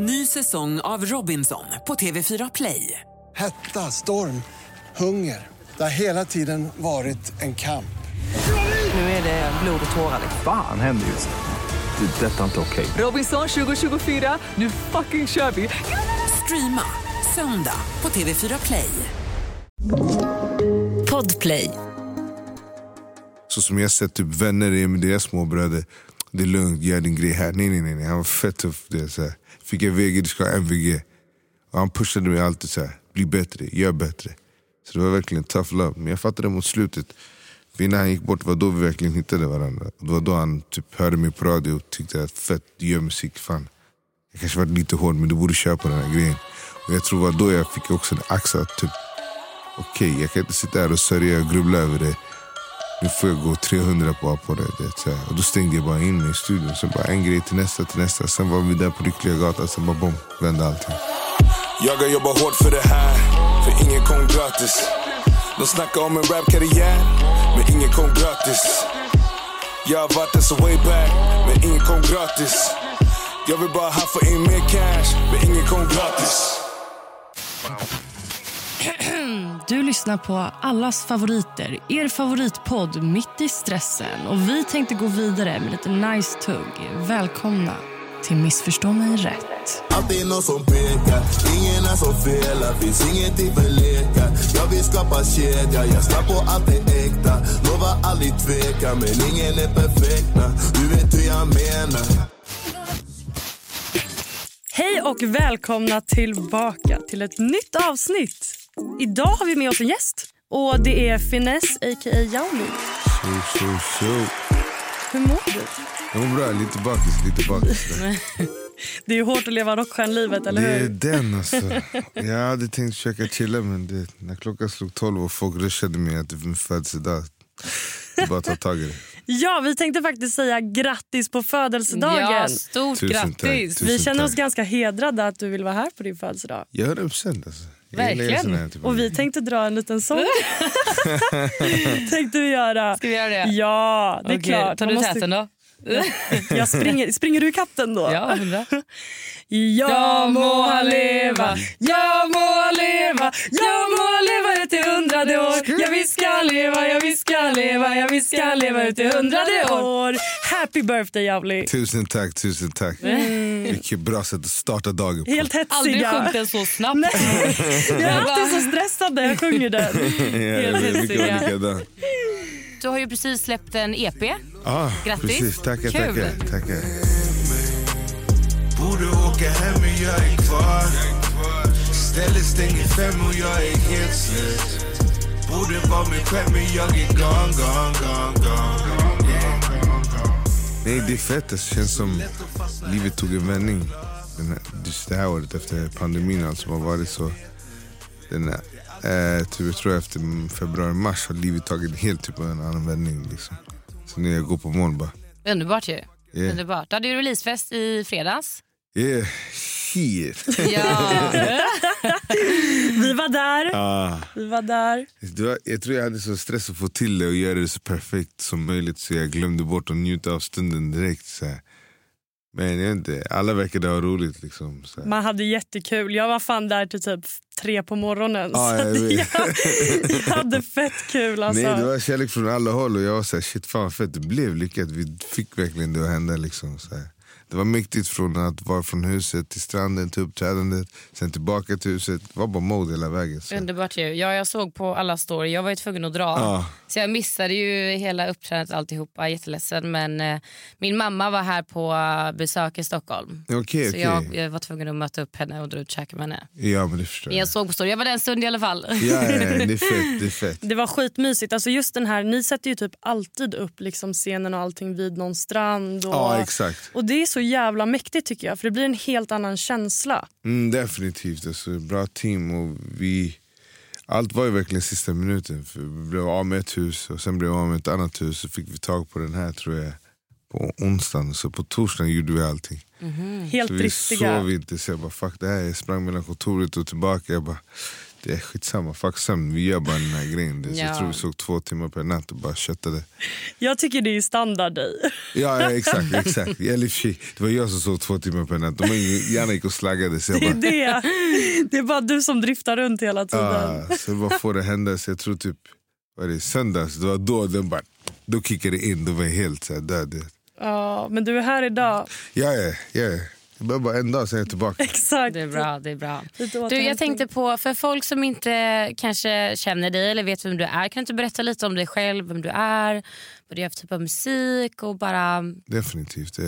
Ny säsong av Robinson på TV4 Play. Hetta, storm, hunger. Det har hela tiden varit en kamp. Nu är det blod och tårar. Fan händer just nu. Det. är Detta är inte okej. Robinson 2024, nu fucking kör vi! Streama söndag på TV4 Play. Podplay. Så som jag sett typ vänner i med deras småbröder. Det är lugnt, gör din grej här. Nej, nej, nej. nej. Han var fett tuff. Det, är så här. Fick jag VG, du ska ha MVG. Och han pushade mig alltid så här. Bli bättre, gör bättre. Så det var verkligen tough love. Men jag fattade mot slutet. För innan han gick bort var då vi verkligen hittade varandra. Och det var då han typ hörde mig på radio och tyckte att fett, du gör musik. Fan. Jag kanske varit lite hård men du borde köra på den här grejen. Och jag tror det var då jag fick också en att Typ, Okej, jag kan inte sitta här och sörja och grubbla över det. Nu får jag gå 300 på, på det. det så. Och då stängde jag bara in mig i studion. Sen bara en grej till nästa, till nästa. Sen var vi där på Lyckliga gatan. Sen bara bom, vände allting. Jag har jobbat hårt för det här, för ingen kom gratis. De snackar om en rapkarriär, men ingen kom gratis. Jag har varit där så way back, men ingen kom gratis. Jag vill bara haffa in mer cash, men ingen kom gratis. Du lyssnar på allas favoriter, er favoritpodd Mitt i stressen. Och Vi tänkte gå vidare med lite nice tugg. Välkomna till Missförstå mig rätt. Alltid någon som pekar, ingen är som felar Finns ingenting för lekar Jag vill skapa kedja, jag ska på allt det äkta Lovar aldrig tveka, men ingen är perfekta Du vet hur jag menar Hej och välkomna tillbaka till ett nytt avsnitt. Idag har vi med oss en gäst. Och Det är Finesse, a.k.a. Jauli. So, so, so. Hur mår du? Jag mår bra, lite bakis, lite bakis. Det är ju hårt att leva rockstjärnlivet, eller Det är hur? den alltså. Jag hade tänkt försöka chilla men det, när klockan slog 12 och folk rushade mig att det var min födelsedag. Det är Bara ta tag i det. Ja, vi tänkte faktiskt säga grattis på födelsedagen. Ja, stort Tusen tack, grattis. tusen vi känner oss tack. ganska hedrade att du vill vara här på din födelsedag. Jag procent alltså. Verkligen. typ Och vi tänkte dra en liten sång. tänkte vi göra. Ska vi göra det? Ja, det är Okej, klart. Tar du måste- täten då? Jag springer, springer du ikapp den då? Ja, hundra. Ja må han leva, ja må han leva, ja må han leva ut i hundrade år. Ja vi ska leva, ja vi ska leva, ja vi ska leva ut i hundrade år. Happy birthday Javli. Tusen tack, tusen tack. Vilket bra sätt att starta dagen på. Helt Aldrig hetsiga. sjungit den så snabbt. Jag är alltid så stressad när jag sjunger den. ja, jag Du har ju precis släppt en EP. Ah, Grattis. Precis, tackar, Kul. tackar, tackar. Borde åka hem men jag är kvar. Stället stänger fem och jag är helt slut. Borde vara mig själv men jag är gone, gone, gone, gone. Yeah. Nej, det är fett. Det känns som livet tog en vändning. Den här, just det här året efter pandemin allt som har varit så. Den här, eh, typ, jag tror efter februari, mars har livet tagit helt typ en annan vändning. Liksom. Så när jag går på moln bara, Underbart ju. Yeah. Underbart. Du hade ju releasefest i fredags. yeah, shit. Ja. Vi var där. ah. Vi var där. Var, jag tror jag hade så stress att få till det och göra det så perfekt som möjligt så jag glömde bort att njuta av stunden direkt. Så här. Men jag vet inte, alla verkade ha roligt. Liksom. Man hade jättekul. Jag var fan där till typ tre på morgonen. Ja, så jag jag, jag hade fett kul. Alltså. Nej, det var kärlek från alla håll och jag var såhär, shit fan fett det blev lyckat. Vi fick verkligen det att hända liksom. Så här. Det var mäktigt från att vara från huset till stranden till uppträdandet, sen tillbaka till huset. Det var bara mode hela vägen. Så. Underbart ju. Ja, jag såg på alla story. Jag var ju tvungen att dra. Ja. Så jag missade ju hela uppträdandet alltihopa. Jätteledsen. Men eh, min mamma var här på besök i Stockholm. Okej, Så okej. jag, jag var tvungen att möta upp henne och dra ut käka med henne. Ja men det förstår jag. jag såg på story. Jag var där en stund i alla fall. Ja, ja, ja, det är fett. Det är fett. Det var skitmysigt. Alltså just den här, ni sätter ju typ alltid upp liksom scenen och allting vid någon strand. Och, Ja exakt. och det är så jävla mäktigt tycker jag. För det blir en helt annan känsla. Mm, definitivt. Alltså, bra team. Och vi, allt var ju verkligen sista minuten. För vi blev av med ett hus och sen blev vi av med ett annat hus. Så fick vi tag på den här tror jag på onsdagen. Så på torsdagen gjorde vi allting. Helt Så vi dristiga. sov inte. Så jag bara fuck det här. Jag sprang mellan kontoret och tillbaka. Jag bara, Det är skitsamma, fuck sömn. Vi gör bara den här grejen. Ja. Jag tror vi såg två timmar per natt och bara köttade. Jag tycker det är standard dig. Ja, ja exakt. exakt. Eller det var jag som sov två timmar per natt. De gärna gick och slaggade. Så jag Det är bara, det. Det är bara du som driftar runt hela tiden. ah, så vad får det hända? Så jag tror typ, vad är det, söndags, det var då den bara, då kickade det in. Då var jag helt så här, död. Ja, men du är här idag. Ja, ja, ja. Det var bara en dag sen är jag tillbaka. Exakt. Det är bra. det är bra. Du, jag tänkte på, för folk som inte kanske känner dig eller vet vem du är, kan du inte berätta lite om dig själv, vem du är, vad du gör för typ av musik och bara... Definitivt. Eh,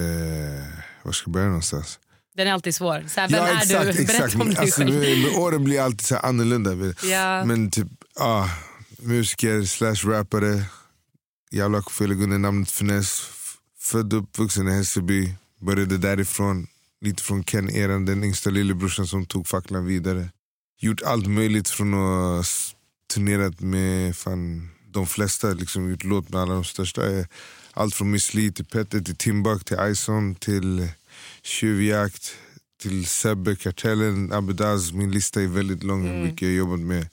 var ska jag börja någonstans? Den är alltid svår. Så här, vem är exakt, du? Berätta exakt. om dig Alltså, själv. med, med åren blir alltid så här annorlunda. Ja. Men typ, ah, musiker slash rappare. Jävla fel under namnet Finess. Född och uppvuxen i Hässelby. Började därifrån. Lite från Ken-eran, den yngsta lillebrorsan som tog facklan vidare. Gjort allt möjligt från att turnerat med fan, de flesta. Liksom, gjort låt med alla de största. Eh, Allt från Miss Li till Petter, till Timbuk, till Ison, till Tjuvjakt, till Sebbe, Kartellen, Abedaz. Min lista är väldigt lång hur mycket jag jobbat med.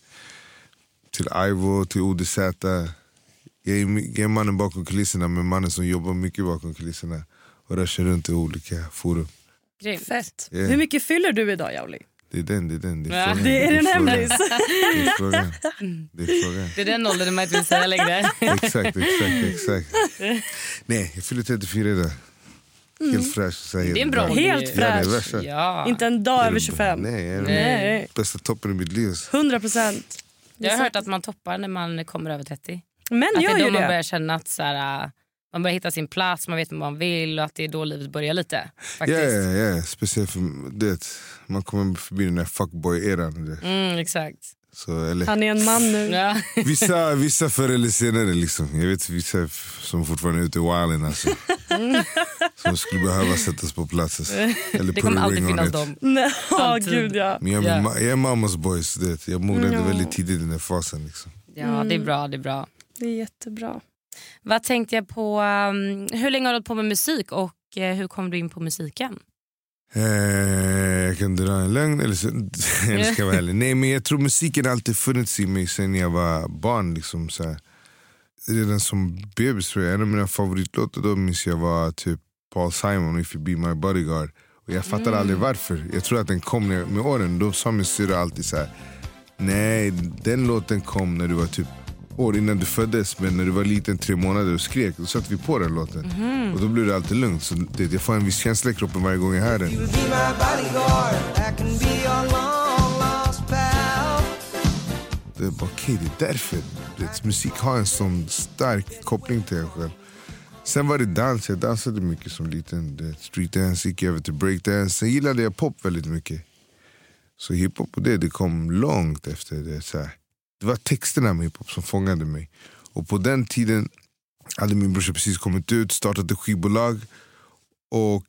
Till Ivo, till ODZ. Jag är, my- jag är mannen bakom kulisserna men mannen som jobbar mycket bakom kulisserna och rör sig runt i olika forum. Grymt. Fett. Yeah. Hur mycket fyller du idag, Jauli? Det är den, det är den. Det är Ja. frågan. Det är en frågan. hemlis. Det är frågan. Det är frågan. Det är den åldern man inte vill säga längre. Exakt, exakt, exakt. Nej, jag fyller 34 idag. Helt fräsch. Det är en helt bra. Helt. Ja, det är fräsch. värsta. Ja. Inte en dag över 25. Nej, är Nej. bästa toppen i mitt liv. 100 procent. Jag har hört att man toppar när man kommer över 30. Män Att det gör är ju då man det. börjar känna att så här, man börjar hitta sin plats, man vet vad man vill och att det är då livet börjar lite. Ja, ja, ja. Speciellt för det. Man kommer förbi den där fuckboy-eran. Mm, exakt. Så, eller, Han är en man nu. Ja. Vissa, vissa förr eller senare. Liksom. Jag vet vissa som fortfarande är ute i wilden. Alltså. Som skulle behöva sättas på plats. Alltså. Eller Det kommer alltid finnas dem. Nej, Alltid. gud ja. Men jag, Ja. jag är mammas boys. Det. Jag mognade Ja. väldigt tidigt i den där fasen. Liksom. Ja, det är bra. det är bra. Det är jättebra. Vad tänkte jag på? um, hur länge har du hållit på med musik och eh, hur kom du in på musiken? Eh, jag kan dra en lögn eller, så, eller ska jag vara ärlig. Nej, men jag tror musiken alltid funnits i mig sen jag var barn. Liksom, så här. Redan som bebis tror jag. En av mina favoritlåtar då minns jag var typ Paul Simon, If you be my bodyguard. Och jag fattade aldrig varför. Jag tror att den kom med, med åren. Då sa min syrra alltid så här. Nej, den låten kom när du var typ år innan du föddes. Men när du var liten, tre månader och skrek, då satte vi på den låten. Och då blev det alltid lugnt. Så det, jag får en viss känsla i kroppen varje gång jag hör den. Det är bara okej, det är därför. Det, musik har en sån stark koppling till en själv. Sen var det dans, jag dansade mycket som liten. Streetdance, gick över till breakdance. Sen gillade jag pop väldigt mycket. Så hiphop och det, det kom långt efter det. Så här. Det var texterna med hiphop som fångade mig. Och på den tiden hade min brorsa precis kommit ut, startat ett skivbolag. Och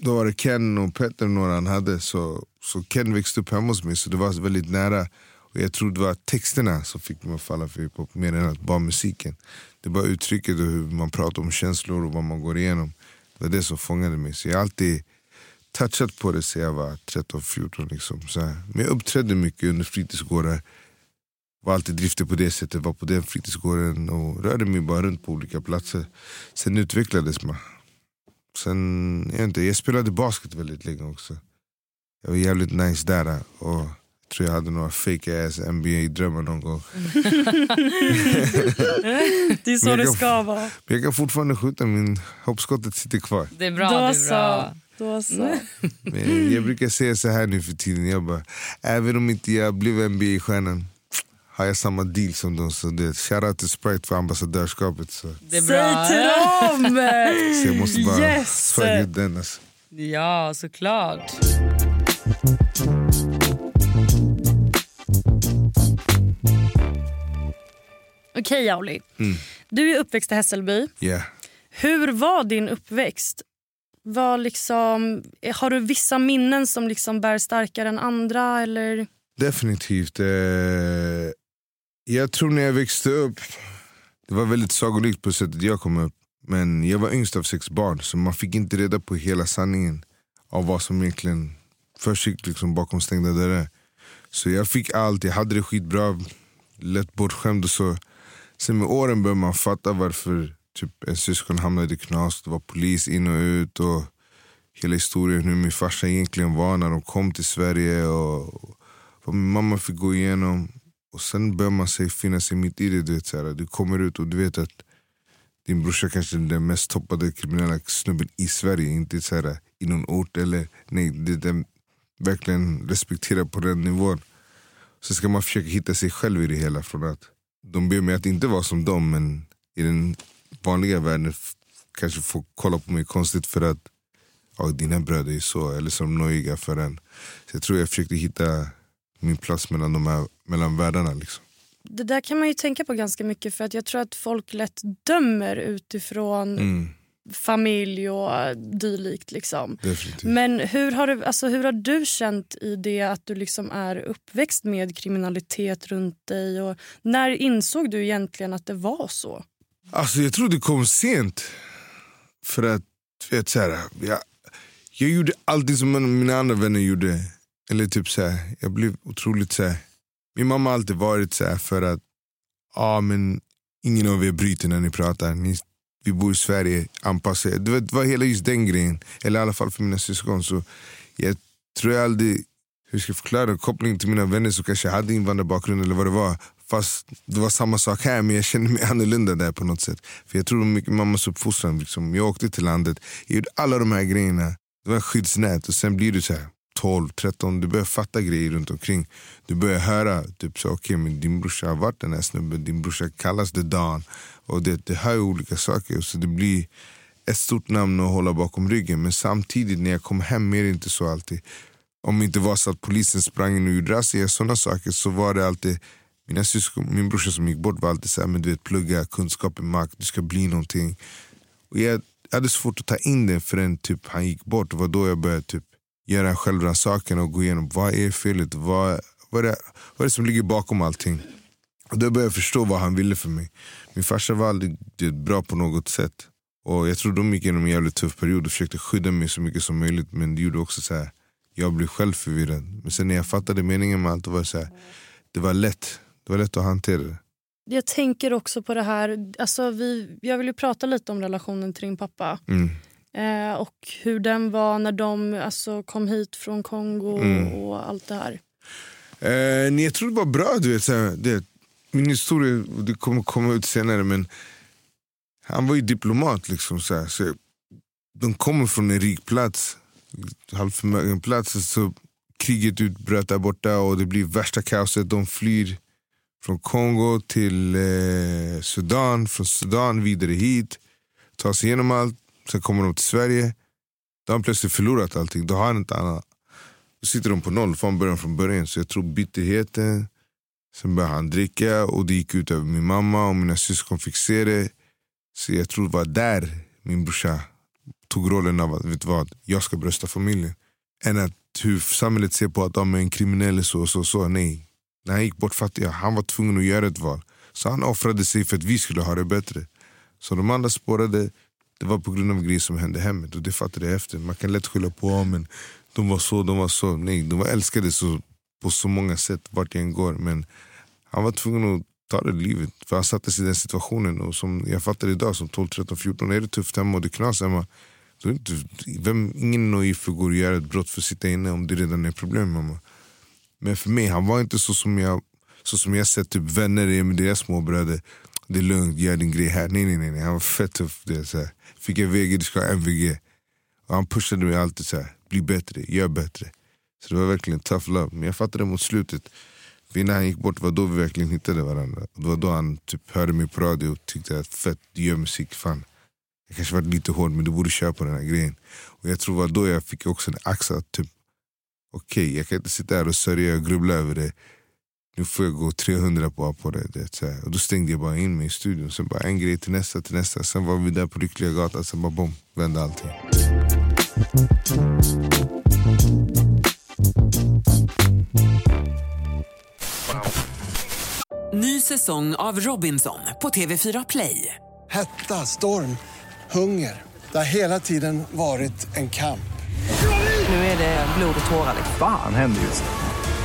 då var det Ken och Petter och några han hade. Så, så Ken växte upp hemma hos mig, så det var väldigt nära. Och jag tror det var texterna som fick mig att falla för hiphop mer än att bara musiken. Det var uttrycket och hur man pratar om känslor och vad man går igenom. Det var det som fångade mig. Så jag har alltid touchat på det sedan jag var 13-14. Liksom. Så. Men jag uppträdde mycket under fritidsgårdar. Var alltid driftig på det sättet, var på den fritidsgården och rörde mig bara runt på olika platser. Sen utvecklades man. Sen, jag, inte, jag spelade basket väldigt länge också. Jag var jävligt nice där. Och jag tror jag hade några fake ass NBA-drömmar någon gång. Det är så det kan- ska vara. Men jag kan fortfarande skjuta, min hoppskottet sitter kvar. Det är bra. Då det är så. bra. Då så. Men jag brukar säga så här nu för tiden, jag bara, även om inte jag blev NBA-stjärnan har jag samma deal som dem. Så det, shoutout till Sprite för ambassadörskapet. Så, Det är bra. Säg till dem! så jag måste bara Yes! ut den. Alltså. Ja, såklart. Okej, Jauli. Mm. Du är uppväxt i Hässelby. Yeah. Hur var din uppväxt? Var liksom, har du vissa minnen som liksom bär starkare än andra? Eller? Definitivt. Eh, jag tror när jag växte upp, det var väldigt sagolikt på sättet jag kom upp. Men jag var yngst av sex barn, så man fick inte reda på hela sanningen av vad som egentligen försiggick liksom bakom stängda dörrar. Så jag fick allt, jag hade det skitbra, lätt bortskämd och så. Sen med åren började man fatta varför typ, en syskon hamnade i knas. Det var polis in och ut och hela historien hur min farsa egentligen var när de kom till Sverige. Och, vad min mamma fick gå igenom. Och sen börjar man sig finna sig mitt i det. Du, vet, så här, du kommer ut och du vet att din brorsa kanske är den mest toppade kriminella snubben i Sverige. Inte så här, i någon ort. eller nej, det är den verkligen respekterad på den nivån. Sen ska man försöka hitta sig själv i det hela. Från att De ber mig att inte vara som dem men i den vanliga världen kanske får kolla på mig konstigt för att ja, dina bröder är så, eller som nojiga för en. Så jag tror jag försökte hitta min plats mellan de här mellan världarna. Liksom. Det där kan man ju tänka på ganska mycket för att jag tror att folk lätt dömer utifrån Mm, familj och dylikt. Liksom. definitivt. Men hur har, du, alltså, hur har du känt i det att du liksom är uppväxt med kriminalitet runt dig? Och när insåg du egentligen att det var så? Alltså jag tror det kom sent. För att, vet, så här, jag, jag gjorde alltid som mina andra vänner gjorde. Eller typ så här, jag blev otroligt så här, Min mamma har alltid varit så här för att ja men ingen av er bryter när ni pratar. Ni, vi bor i Sverige, anpassa er. Det var, det var hela just den grejen. Eller i alla fall för mina syskon. Så jag tror jag aldrig, hur ska jag förklara, kopplingen till mina vänner som kanske hade invandrarbakgrund eller vad det var. Fast det var samma sak här men jag kände mig annorlunda där på något sätt. För jag tror det var mycket mammas uppfostran. Liksom. Jag åkte till landet, jag gjorde alla de här grejerna. Det var skyddsnät och sen blir du så här 12, 13, du börjar fatta grejer runt omkring. Du börjar höra, typ så, okay, men din brorsa har varit den här snubben, din brorsa kallas The Don. Och det, det hör ju olika saker. Så det blir ett stort namn att hålla bakom ryggen. Men samtidigt när jag kom hem är det inte så alltid. Om det inte var så att polisen sprang in och gjorde razzior, sådana saker, så var det alltid mina syskon, min brorsa som gick bort var alltid så här, men du vet, plugga, kunskap är makt, du ska bli någonting. Och jag hade svårt att ta in det förrän typ, han gick bort. Det var då jag började typ, göra självrannsakan och gå igenom vad är felet, vad, vad, är det, vad är det som ligger bakom allting. Och då började jag förstå vad han ville för mig. Min farsa var aldrig det, bra på något sätt. Och Jag tror de gick igenom en jävligt tuff period och försökte skydda mig så mycket som möjligt. Men det gjorde också så här, jag blev själv förvirrad. Men sen när jag fattade meningen med allt, det var, så här, det var lätt. Det var lätt att hantera det. Jag tänker också på det här, alltså vi, jag vill ju prata lite om relationen till din pappa. Mm. Eh, och hur den var när de alltså, kom hit från Kongo Mm. och allt det här. Eh, jag tror det var bra. Du vet, så det, min historia det kommer komma ut senare, men han var ju diplomat. Liksom, så här, så de kommer från en rik plats, halvförmögen plats. Så kriget utbröt där borta och det blir värsta kaoset. De flyr från Kongo till eh, Sudan, från Sudan vidare hit. Tar sig igenom allt, sen kommer de till Sverige. Då har han plötsligt förlorat allting. Då har han inte annat. Då sitter de på noll från början från början. Så jag tror bitterheten, sen började han dricka och det gick ut över min mamma och mina syskon fick se det. Så jag tror det var där min brorsa tog rollen av att vet vad, jag ska brösta familjen. Än att hur samhället ser på att de är en kriminell så så så. Nej. När han gick bort fattade jag han var tvungen att göra ett val. Så han offrade sig för att vi skulle ha det bättre. Så de andra spårade, det var på grund av grejer som hände hemmet. Och det fattade jag efter. Man kan lätt skylla på men de var så, de var så. Nej, de var älskade så, på så många sätt vart jag än går. Men han var tvungen att ta det livet. För han satte sig i den situationen. Och som jag fattar idag, som 12, 13, 14, är det tufft hemma och det knas hemma. Då är det inte, vem, ingen naiv går att göra ett brott för att sitta inne om det redan är problem. Mamma. Men för mig, han var inte så som jag så som jag sett typ vänner är med deras småbröder. Det är lugnt, gör din grej här. Nej, nej, nej. Han var fett tuff. Det, så här. Fick jag VG, du ska ha MVG. Och han pushade mig alltid så här. bli bättre, gör bättre. Så det var verkligen tough love. Men jag fattade mot slutet. För innan han gick bort var då vi verkligen hittade varandra. Och det var då han typ hörde mig på radio och tyckte att fett, du gör musik. Fan. Jag kanske varit lite hård men du borde köra på den här grejen. Och jag tror det var då jag fick också en axa. att Typ, Okej, okay, jag kan inte sitta här och sörja och grubbla över det. Nu får jag gå 300 på, på det. det. Och då stängde jag bara in mig i studion. Sen bara en grej till nästa, till nästa. Sen var vi där på Lyckliga gatan. Sen bara bom, vände allting. Ny säsong av Robinson på TV4 Play. Hetta, storm, hunger. Det har hela tiden varit en kamp. Nu är det blod och tårar. Fan händer just det.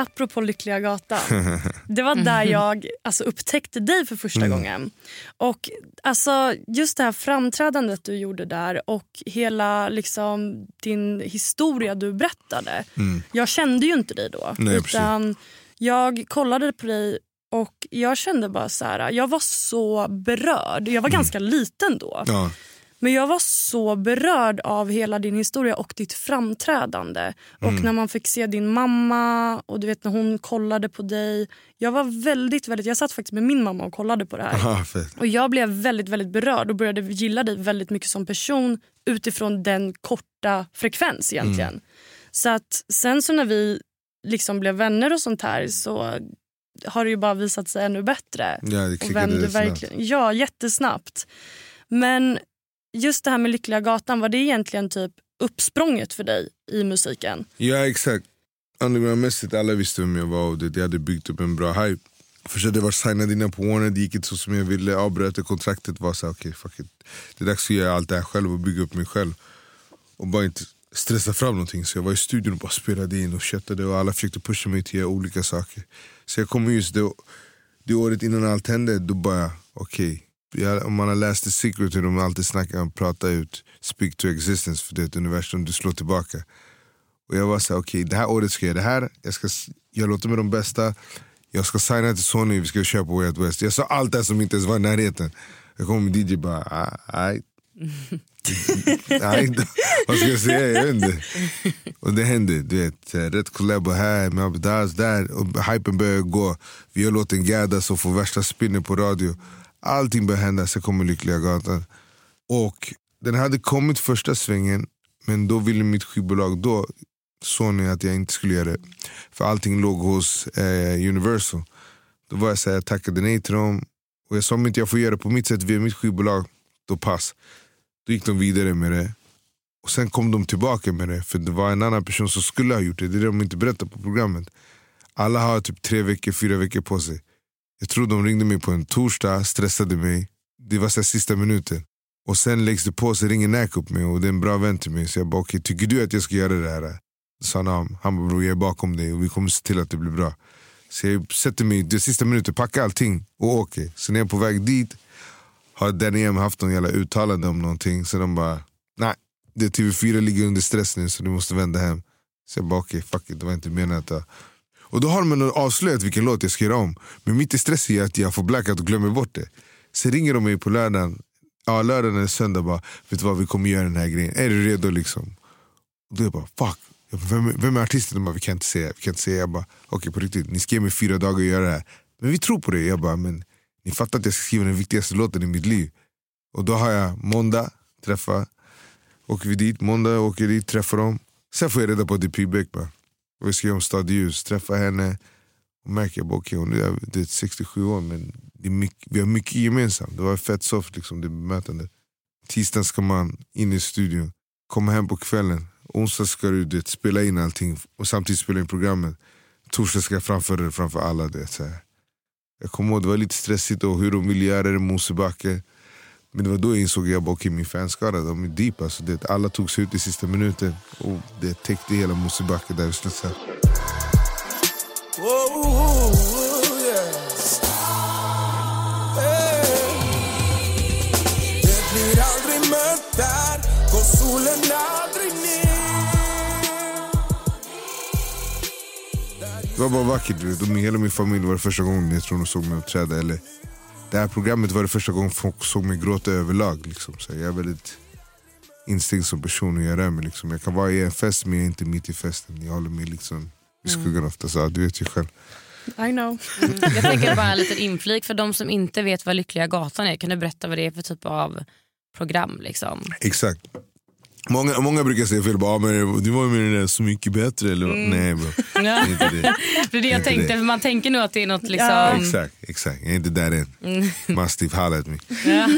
Apropå Lyckliga gatan. Det var där jag alltså, upptäckte dig för första Mm. gången. Och alltså, Just det här framträdandet du gjorde där och hela liksom, din historia du berättade. Mm. Jag kände ju inte dig då. Nej, precis. utan Jag kollade på dig och jag kände bara så här. Jag var så berörd. Jag var ganska liten då. Mm. Ja. Men jag var så berörd av hela din historia och ditt framträdande. Och Mm. när man fick se din mamma och du vet när hon kollade på dig. Jag var väldigt, väldigt, jag satt faktiskt med min mamma och kollade på det här. Aha. Och jag blev väldigt, väldigt berörd och började gilla dig väldigt mycket som person utifrån den korta frekvens egentligen. Mm. Så att sen så när vi liksom blev vänner och sånt här så har det ju bara visat sig ännu bättre. Ja, det och klickade vem du rätt snabbt. verkligen, Ja, jättesnabbt. Men just det här med Lyckliga gatan, var det egentligen typ uppsprånget för dig i musiken? Ja exakt. Undergroundmässigt, alla visste vem jag var och det, jag hade byggt upp en bra hype. Försökte vara signad innan på Warner, det gick inte så som jag ville. Avbröt det, kontraktet var så okej okay, fuck it. Det är dags att göra allt det här själv och bygga upp mig själv. Och bara inte stressa fram någonting. Så jag var i studion och bara spelade in och köttade och alla försökte pusha mig till att göra olika saker. Så jag kom just det, det året innan allt hände, då bara okej. Okay jag- Om man har läst The Secret hur de alltid snackar om prata ut, speak to existence för det är ett universum du slår tillbaka. Och jag var såhär, okej det här året ska jag göra det här, jag ska jag låter med de bästa, jag ska signa till Sony, vi ska köra på Way Out West. Jag sa allt det som inte ens var i närheten. Jag kom med DJ bara, ah, aj. Nej, vad ska jag säga? Jag vet inte. Och det hände. Du vet, eh, rätt collabo här, med Abdas där. Och hypen börjar gå. Vi har låten Gada som får värsta spinnen på radio. Allting började hända, sen kommer Lyckliga Gatan. Och den hade kommit första svängen, men då ville mitt skivbolag då, Sony, att jag inte skulle göra det. För allting låg hos eh, Universal. Då var jag så här, jag tackade nej till dem. Och jag sa om inte jag får göra det på mitt sätt via mitt skivbolag, då pass. Då gick de vidare med det. Och sen kom de tillbaka med det, för det var en annan person som skulle ha gjort det. Det är det de inte berättar på programmet. Alla har typ tre veckor, fyra veckor på sig. Jag tror de ringde mig på en torsdag, stressade mig. Det var så sista minuten. Och sen läggs det på, så ringer Nack upp mig och det är en bra vän till mig. Så jag bara, okej, tycker du att jag ska göra det här? Sa han, han bara, bror jag är bakom dig och vi kommer se till att det blir bra. Så jag sätter mig, det sista minuten, packar allting och åker. Så när jag är på väg dit har Danny M haft någon jävla uttalande om någonting. Så de bara, nej, det TV4 ligger under stress nu så du måste vända hem. Så jag bara, okej, fuck it, det var inte menat. Och då har de avslöjat vilken låt jag ska göra om. Men mitt i stress är att jag får blackout och glömmer bort det. Så ringer de mig på lördagen, ja lördagen eller söndag bara, vet du vad vi kommer göra den här grejen, är du redo liksom? Och då är jag bara, fuck. Jag bara, Vem, vem är artisten? De bara, vi kan inte säga. Vi kan inte säga. Jag bara, okej på riktigt, ni ska ge mig fyra dagar att göra det här. Men vi tror på det. Jag bara, men ni fattar att jag ska skriva den viktigaste låten i mitt liv. Och då har jag måndag, träffa, åker vi dit, måndag åker jag dit, träffar dem. Sen får jag reda på att det är Py bara. Och vi ska göra om Stad ljus, träffa henne. Och märker att okay, hon är, det är 67 år men det är mycket, vi har mycket gemensamt. Det var fett soft liksom, det bemötandet. Tisdagen ska man in i studion, komma hem på kvällen. Onsdag ska du det, spela in allting och samtidigt spela in programmet. Torsdag ska jag framföra det framför alla. Det, så här. Jag kommer ihåg det var lite stressigt och hur de ville göra det, i Mosebacke. Men det var då jag insåg att jag bara, okay, min fanskara de är deep. Alltså, det, alla tog sig ut i sista minuten och det täckte hela Mosebacke där yes. Hey. Det var bara vackert. Du vet. Hela min familj var det första gången jag tror de såg mig uppträda. Eller, det här programmet var det första gången folk såg mig gråta överlag. Liksom. Så jag är väldigt instinkt som person att göra med. Liksom. Jag kan vara i en fest men jag är inte mitt i festen. Jag håller mig liksom i skuggan oftast. Ja, du vet ju själv. I know. Mm. Jag tänker bara en liten inflik för de som inte vet vad Lyckliga gatan är. Kan du berätta vad det är för typ av program? Liksom? Exakt. Många, många brukar säga fel, bara, ah, men du var ju med där Så mycket bättre. Eller, Mm. Nej bro, det är inte det. Det är det jag Inte tänkte, det. för man tänker nog att det är något liksom... Ja. Exakt, exakt. Jag är inte där än. Mm. Mastiff, holla at me. Ja.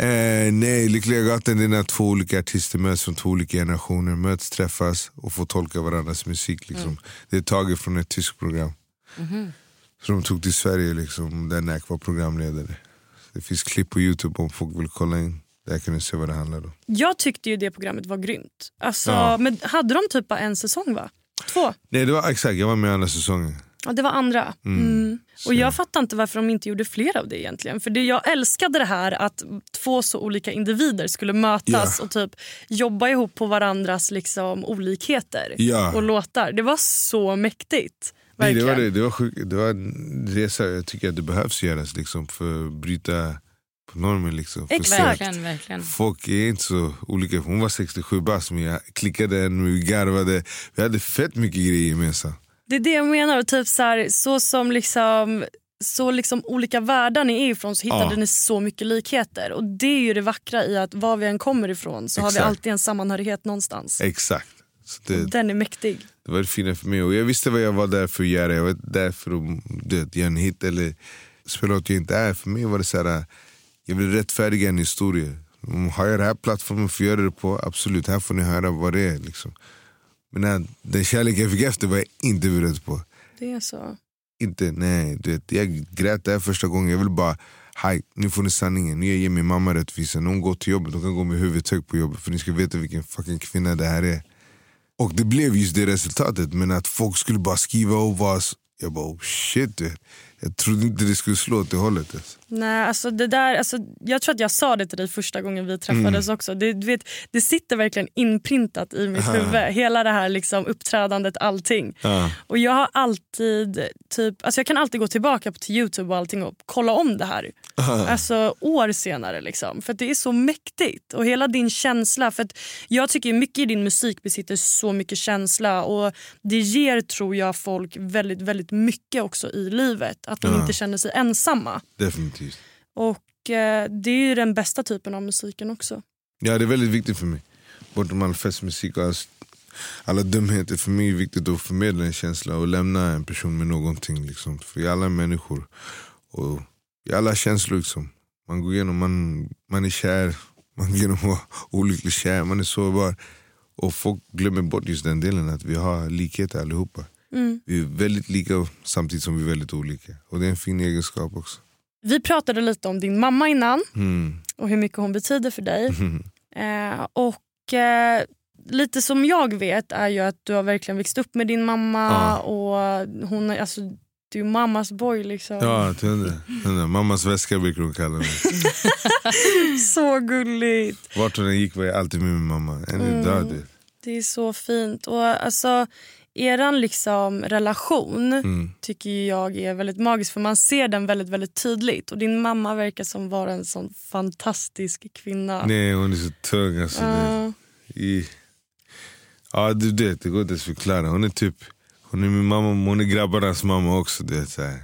Eh, nej, Lyckliga gatan det är när två olika artister möts från två olika generationer, möts, träffas och får tolka varandras musik. Liksom. Mm. Det är taget från ett tyskt program. Mhm. Så de tog till Sverige liksom, där Nack var programledare. Det finns klipp på Youtube om folk vill kolla in. Där kan ni se vad det handlar om. Jag tyckte ju det programmet var grymt. Alltså, Ja. men hade de typ bara en säsong va? Två? Nej, det var exakt, jag var med andra säsongen. Ja, det var andra. Mm. Mm. Och jag fattar inte varför de inte gjorde fler av det egentligen. För det, jag älskade det här att två så olika individer skulle mötas Ja. och typ jobba ihop på varandras liksom, olikheter Ja. och låtar. Det var så mäktigt. Nej, det var, det, det, var sjuk, det var en resa jag tycker att det behövs göras liksom, för att bryta på normen. Liksom, Verkligen, verkligen. Folk är inte så olika. Hon var 67 bast men jag klickade henne, vi garvade. Vi hade fett mycket grejer gemensamt. Det är det jag menar. Och Typ så, här, så som liksom så liksom olika världar ni är ifrån så hittade Ja. ni så mycket likheter. Och Det är ju det vackra i att var vi än kommer ifrån så har vi Exakt. alltid en sammanhörighet någonstans. Exakt. Så det, Den är mäktig. det var det fina för mig. Och jag visste vad jag var där för att göra. Jag var där för att göra en hit eller spela något jag inte är. För mig var det så här, jag vill rättfärdiga en historia. Har jag den här plattformen för att göra det på, absolut, här får ni höra vad det är. Liksom. Men den kärlek jag fick efter var jag inte beredd på. Det är så. Inte, nej. Du vet, jag grät där första gången. Jag vill bara, hej, nu får ni sanningen. Nu jag ger min mamma rättvisa. När hon går till jobbet, hon kan gå med huvudet högt på jobbet. För ni ska veta vilken fucking kvinna det här är. Och det blev just det resultatet. Men att folk skulle bara skriva och vara... Jag bara, oh shit. Jag trodde inte det skulle slå åt det hållet. Alltså. Nej, alltså det där, alltså, jag tror att jag sa det till dig första gången vi träffades Mm. också. Det, vet, det sitter verkligen inprintat i mitt huvud. Hela det här liksom, uppträdandet, allting. Ja. Och jag har alltid, typ, alltså jag kan alltid gå tillbaka till Youtube och allting och kolla om det här. Alltså år senare liksom. För det är så mäktigt. Och hela din känsla. För jag tycker mycket i din musik besitter så mycket känsla. Och det ger tror jag folk väldigt, väldigt mycket också i livet. Att de inte känner sig ensamma. Definitivt. Och eh, det är ju den bästa typen av musiken också. Ja, det är väldigt viktigt för mig. Bortom all festmusik och all, alla dumheter. För mig är det viktigt att förmedla en känsla och lämna en person med någonting. Liksom. För vi är alla människor. Och alla känslor. Liksom. Man går igenom, man, man är kär, man går igenom olycklig kär, man är sårbar. Och folk glömmer bort just den delen, att vi har likheter allihopa. Mm. Vi är väldigt lika samtidigt som vi är väldigt olika. Och det är en fin egenskap också. Vi pratade lite om din mamma innan Mm. och hur mycket hon betyder för dig. Eh, och eh, lite som jag vet är ju att du har verkligen växt upp med din mamma Ja. och hon är, alltså, du är mammas boy liksom. Ja, hundra. Hundra. Mammas väska brukar hon kalla mig. Så gulligt. Vart hon än gick var jag alltid med min mamma. Än Mm. idag. Det är så fint. Och alltså eran liksom relation Mm. tycker jag är väldigt magisk för man ser den väldigt väldigt tydligt. Och din mamma verkar som vara en sån fantastisk kvinna. Nej, hon är så tung. Alltså, det, i, ja, du vet, det går inte ens förklara. Hon är typ hon är min mamma, hon är grabbarnas mamma också. Du vet, så här.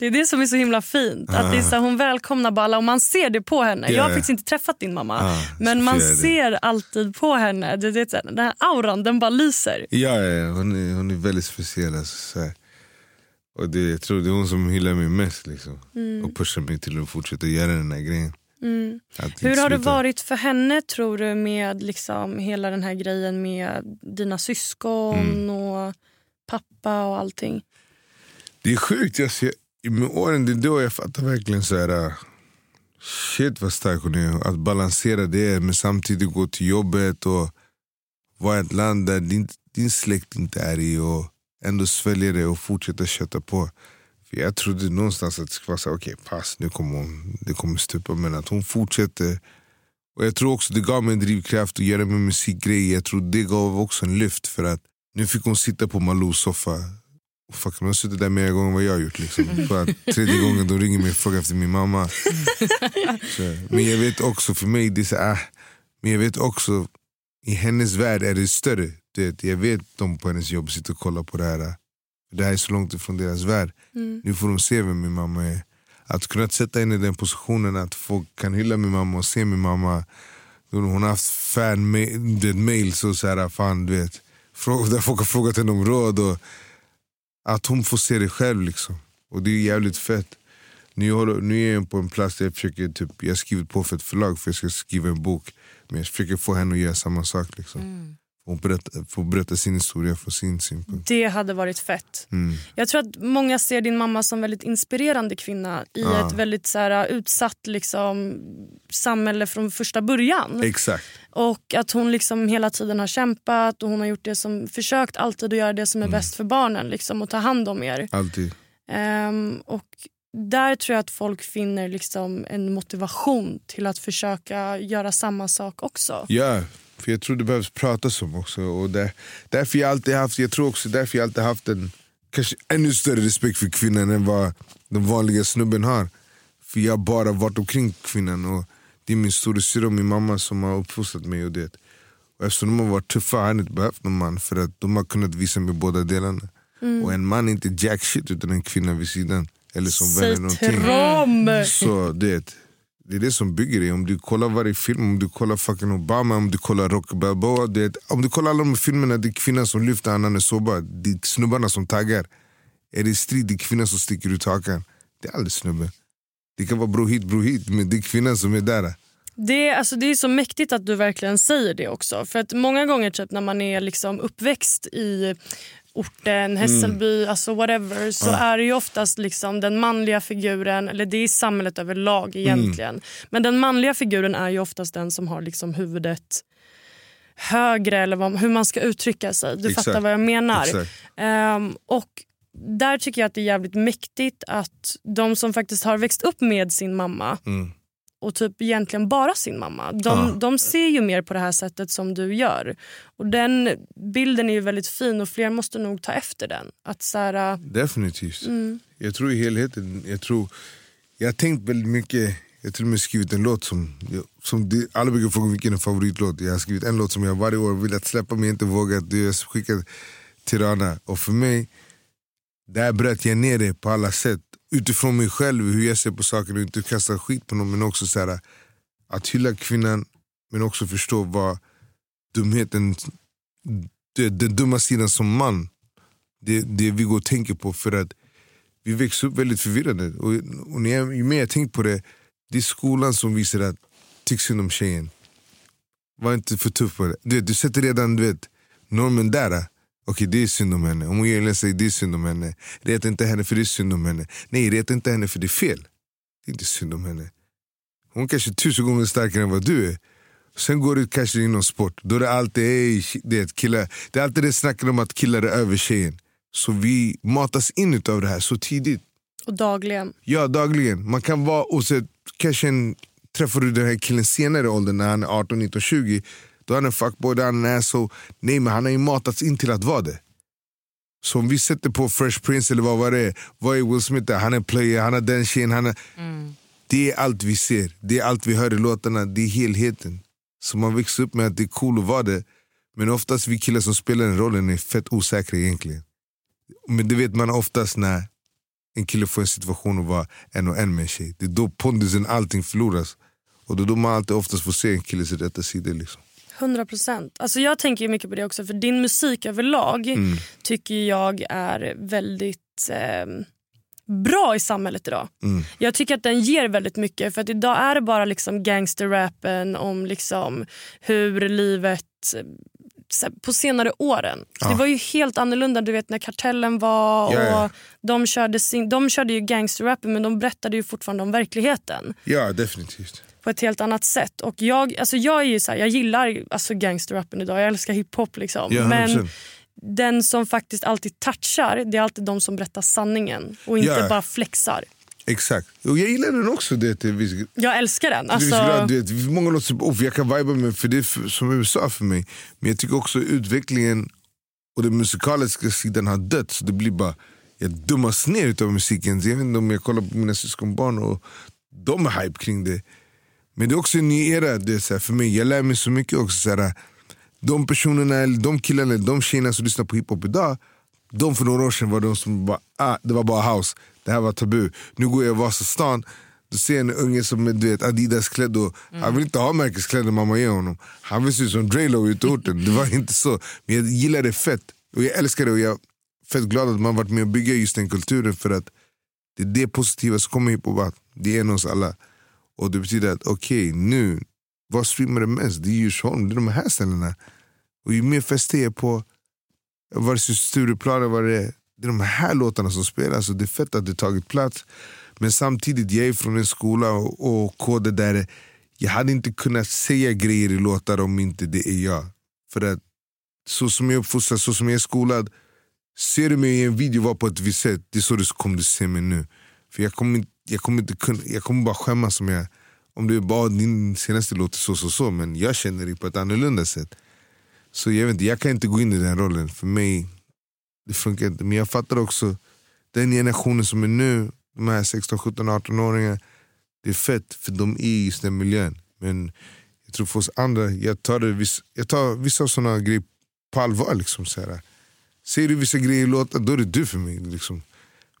Det är det som är så himla fint. Att det är så här, hon välkomnar bara alla och man ser det på henne. Ja, Jag har faktiskt inte träffat din mamma. Ah, men man ser alltid på henne. Det, det, så den här auran den bara lyser. Ja, ja, ja, hon, är, hon är väldigt speciell. Alltså, så. Och det, jag tror det är hon som hyllar mig mest. Liksom. Mm. Och pushar mig till att fortsätta göra den här grejen. Mm. Hur har det varit för henne tror du med liksom hela den här grejen med dina syskon Mm. och pappa och allting? Det är sjukt. Jag, med åren det är då jag fattar verkligen så här. Shit vad stark hon är. Att balansera det men samtidigt gå till jobbet och vara i ett land där din, din släkt inte är i och ändå svälja det och fortsätta kötta på. För jag trodde någonstans att det skulle vara så här, okej pass, nu kommer hon, det kommer stupa. Men att hon fortsätter. Och jag tror också det gav mig en drivkraft att göra med musikgrejer. Jag tror det gav också en lyft för att nu fick hon sitta på Malous soffa Fuck, hon har suttit där mer gånger än vad jag har gjort. Liksom. För att tredje gången de ringer mig och frågar efter min mamma. Så, men jag vet också, för mig, det är så, ah, men jag vet också, i hennes värld är det större. det, jag vet de på hennes jobb sitter och kollar på det här. Det här är så långt ifrån deras värld. Mm. Nu får de se vem min mamma är. Att kunna sätta henne i den positionen att folk kan hylla min mamma och se min mamma. Hon har haft fan-mails och så här, fan du vet. Där folk har frågat henne om råd. Och att hon får se det själv liksom. Och det är jävligt fett. Nu, håller, nu är jag på en plats där jag försöker, typ, jag har skrivit på för ett förlag för jag ska skriva en bok. Men jag försöker få henne att göra samma sak. Liksom. Mm. Hon berätta, få berätta sin historia från sin synpunkt. Det hade varit fett. Mm. Jag tror att många ser din mamma som väldigt inspirerande kvinna i Ja. ett väldigt så här, utsatt liksom, samhälle från första början. Exakt. Och att hon liksom hela tiden har kämpat och hon har gjort det som, försökt alltid att göra det som är Mm. bäst för barnen liksom, och ta hand om er. Alltid. Ehm, och där tror jag att folk finner liksom en motivation till att försöka göra samma sak också. Ja, för jag tror det behövs pratas om också. Och där, därför jag alltid haft, jag tror också därför jag alltid haft en kanske ännu större respekt för kvinnan än vad den vanliga snubben har. För jag har bara varit omkring kvinnan och det är min storasyrra och min mamma som har uppfostrat mig. Och det. Och eftersom de har varit tuffa har jag inte behövt någon man för att de har kunnat visa mig båda delarna. Mm. Och en man är inte jack shit utan en kvinna vid sidan. Eller som vän eller någonting. Så det, det är det som bygger det. Om du kollar varje film, om du kollar fucking Obama, om du kollar Rocky Balboa. Det, om du kollar alla de filmerna, det är kvinnan som lyfter, annan är sårbar. Det är snubbarna som taggar. Är det strid, det är kvinnan som sticker ut hakan. Det är aldrig snubben. Det kan vara bro hit, bro hit, men det är kvinnan som är där. Det, är- alltså, det är så mäktigt att du verkligen säger det också. För att många gånger typ, när man är liksom uppväxt i orten, Hässelby, alltså whatever så Ja. är det ju oftast liksom den manliga figuren, eller det är samhället överlag egentligen. Men den manliga figuren är ju oftast den som har liksom huvudet högre eller vad, hur man ska uttrycka sig. Du Exakt. fattar vad jag menar. Ehm, och där tycker jag att det är jävligt mäktigt att de som faktiskt har växt upp med sin mamma Mm. Och typ egentligen bara sin mamma. De, Ja. de ser ju mer på det här sättet som du gör. Och Den bilden är ju väldigt fin och fler måste nog ta efter den. Att så här, Definitivt. Mm. Jag tror i helheten, jag tror, jag har tänkt väldigt mycket, jag har till och med skrivit en låt som, som alla brukar fråga vilken är favoritlåt. Jag har skrivit en låt som jag varje år vill att släppa men inte vågat. Jag skickade till Rana. Och för mig, där bröt jag ner det på alla sätt. Utifrån mig själv, hur jag ser på saker och inte kasta skit på någon. Men också så här, att hylla kvinnan, men också förstå vad dumheten, den, den dumma sidan som man, det, det vi går och tänker på. För att vi växer upp väldigt förvirrade. Och, och när jag, ju mer jag tänkt på det, det är skolan som visar att tyck synd om tjejen. Var inte för tuff på det. Du, vet, du sätter redan du vet, normen där. Okej, det är synd om henne. Om hon gör illa sig, det är synd om henne. Reta inte henne för det är synd om henne. Nej, reta inte henne för det är fel. Det är inte synd om henne. Hon kanske är tusen gånger starkare än vad du är. Sen går du kanske inom sport. Då är det alltid, ey, det, killar. det är alltid det snacket om att killar är över tjejen. Så vi matas in av det här så tidigt. och dagligen. Ja, dagligen. Man kan vara osäker. Kanske en, träffar du den här killen senare i åldern när han är 18, 19, 20. Då är han en fuckboy, då är han en asshole. Nej, men han har ju matats in till att vara det. Så om vi sätter på Fresh Prince eller vad var det. Vad är Will Smith där? Han är player, han har den tjejen. Han är... Det är allt vi ser. Det är allt vi hör i låtarna. Det är helheten. Så man växer upp med att det är cool att vara det. Men oftast vi killar som spelar den rollen är fett osäkra egentligen. Men det vet man oftast när en kille får en situation att vara en och en med en tjej. Det är då pondusen, allting förloras. Och det är då man alltid oftast får se en killes rätta sida. Liksom. 100 procent. Alltså jag tänker mycket på det också för din musik överlag Mm. tycker jag är väldigt eh, bra i samhället idag. Mm. Jag tycker att den ger väldigt mycket för att idag är det bara liksom gangsterrappen om liksom hur livet eh, på senare åren. Ja. Det var ju helt annorlunda du vet när Kartellen var Ja, ja. och de körde, sin, de körde ju gangsterrappen men de berättade ju fortfarande om verkligheten Ja, definitivt. På ett helt annat sätt. Och jag, alltså jag, är ju så här, jag gillar alltså gangsterrappen idag, jag älskar hiphop. Liksom. Ja, 100%. Men den som faktiskt alltid touchar, det är alltid de som berättar sanningen och inte Ja. bara flexar. Exakt. Och jag gillar den också. Det, till viss, Jag älskar den. Alltså, grad, det, många låter som jag kan viba med för det är för, som USA för mig. Men jag tycker också utvecklingen och den musikaliska sidan har dött. Så det blir bara, jag dummas ner utav musiken. Jag vet inte om jag kollar på mina syskonbarn och de är hype kring det. Men det är också en ny era det så här, för mig. Jag lär mig så mycket också. Så här, de personerna, de killarna, de tjejerna som lyssnar på hiphop idag, de för några år sedan var de som bara, ah, det var bara house, det här var tabu. Nu går jag i Vasastan, då ser en unge som är du vet, Adidas klädd och Mm. han vill inte ha märkeskläder mamma ger honom. Han vill se ut som Drelo ute i orten, det var inte så. Men jag gillar det fett och jag älskar det och jag är fett glad att man varit med och bygga just den kulturen för att det är det positiva som kommer hiphop det är en hos alla. Och det betyder att okej nu, vad streamar det mest? Det är Djursholm, det är de här ställena. Och ju mer fester jag är på, vare sig Stureplan eller vad det är, det är de här låtarna som spelas och det är fett att det tagit plats. Men samtidigt, jag är från en skola och, och koder där jag hade inte kunnat säga grejer i låtar om inte det är jag. För att så som jag är uppfostrad, så som jag är skolad, ser du mig i en video vara på ett visst sätt, det är så du kommer du se mig nu. För jag kommer, inte- jag kommer, inte kunna, jag kommer bara skämmas om jag om du bara din senaste låt är så så så men jag känner dig på ett annorlunda sätt. Så jag vet inte, jag kan inte gå in i den rollen. För mig, det funkar inte. Men jag fattar också, den generationen som är nu, de här 16, 17, 18-åringar, det är fett för de är i just den miljön. Men jag tror för oss andra, jag tar, det, jag tar vissa sådana grejer på allvar. Liksom, så här. Säger du vissa grejer i låtar, då är det du för mig. Liksom.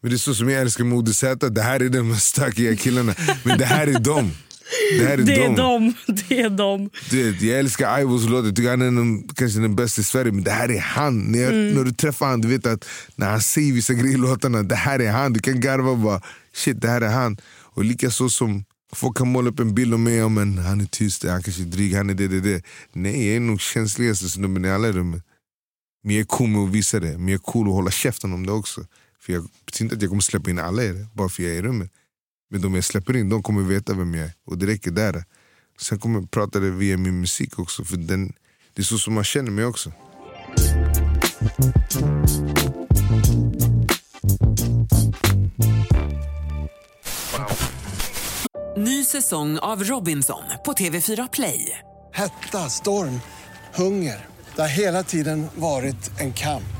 Men det är så som jag älskar Moder Z, det här är de stökiga killarna. Men det här är dem. Det här är Det är dem. Det är dem. Du vet, jag älskar Ivos låt, jag tycker han är den, kanske den bästa i Sverige. Men det här är han. När, jag, Mm. när du träffar han, du vet att när han säger vissa grejer i låtarna, det här är han. Du kan garva och bara, shit det här är han. Och likaså som folk kan måla upp en bild om mig, om en, han är tyst, han kanske är dryg, han är det, det, det. Nej, jag är nog känsligaste snubben i alla rummet. Men jag är cool med att visa det, men jag är cool att hålla käften om det också. För jag betyder inte att jag kommer släppa in alla det, bara för jag är i rummet. Men de jag släpper in, de kommer veta vem jag är. Och det räcker där. Sen kommer jag prata det via min musik också, för den, det är så som man känner mig också. Ny säsong av Robinson på TV4 Play. Hetta, storm, hunger. Det har hela tiden varit en kamp.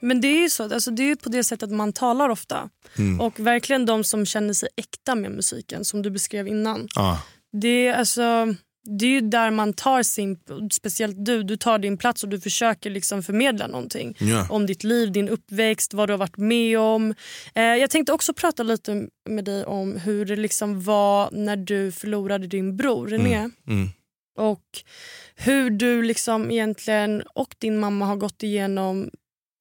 Men det är ju så, alltså det är på det sättet man talar ofta. Mm. Och verkligen de som känner sig äkta med musiken som du beskrev innan. Ah. Det är, alltså, det är ju där man tar sin, speciellt du, du tar din plats och du försöker liksom förmedla någonting. Ja. Om ditt liv, din uppväxt, vad du har varit med om. Eh, jag tänkte också prata lite med dig om hur det liksom var när du förlorade din bror René. Mm. Mm. Och hur du liksom egentligen och din mamma har gått igenom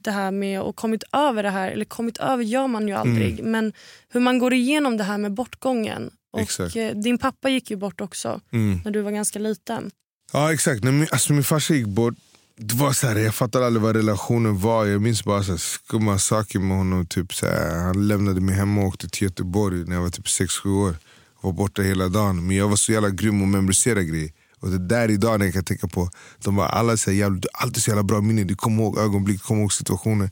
det här med och kommit över det här. Eller kommit över gör man ju aldrig. Mm. Men hur man går igenom det här med bortgången. Och Exakt. eh, din pappa gick ju bort också Mm. när du var ganska liten. Ja exakt, när min, alltså, min farsa gick bort det var så här, Jag fattade aldrig vad relationen var. Jag minns bara så här, skumma saker med honom. Typ, så här, han lämnade mig hemma och åkte till Göteborg när jag var typ 6-7 år. Var borta hela dagen. Men jag var så jävla grym att memorisera grejer. Och det där idag när jag kan tänka på, de bara, alla säger jävla, du har alltid så jävla bra minne. Du kommer ihåg ögonblick, du kommer ihåg situationer.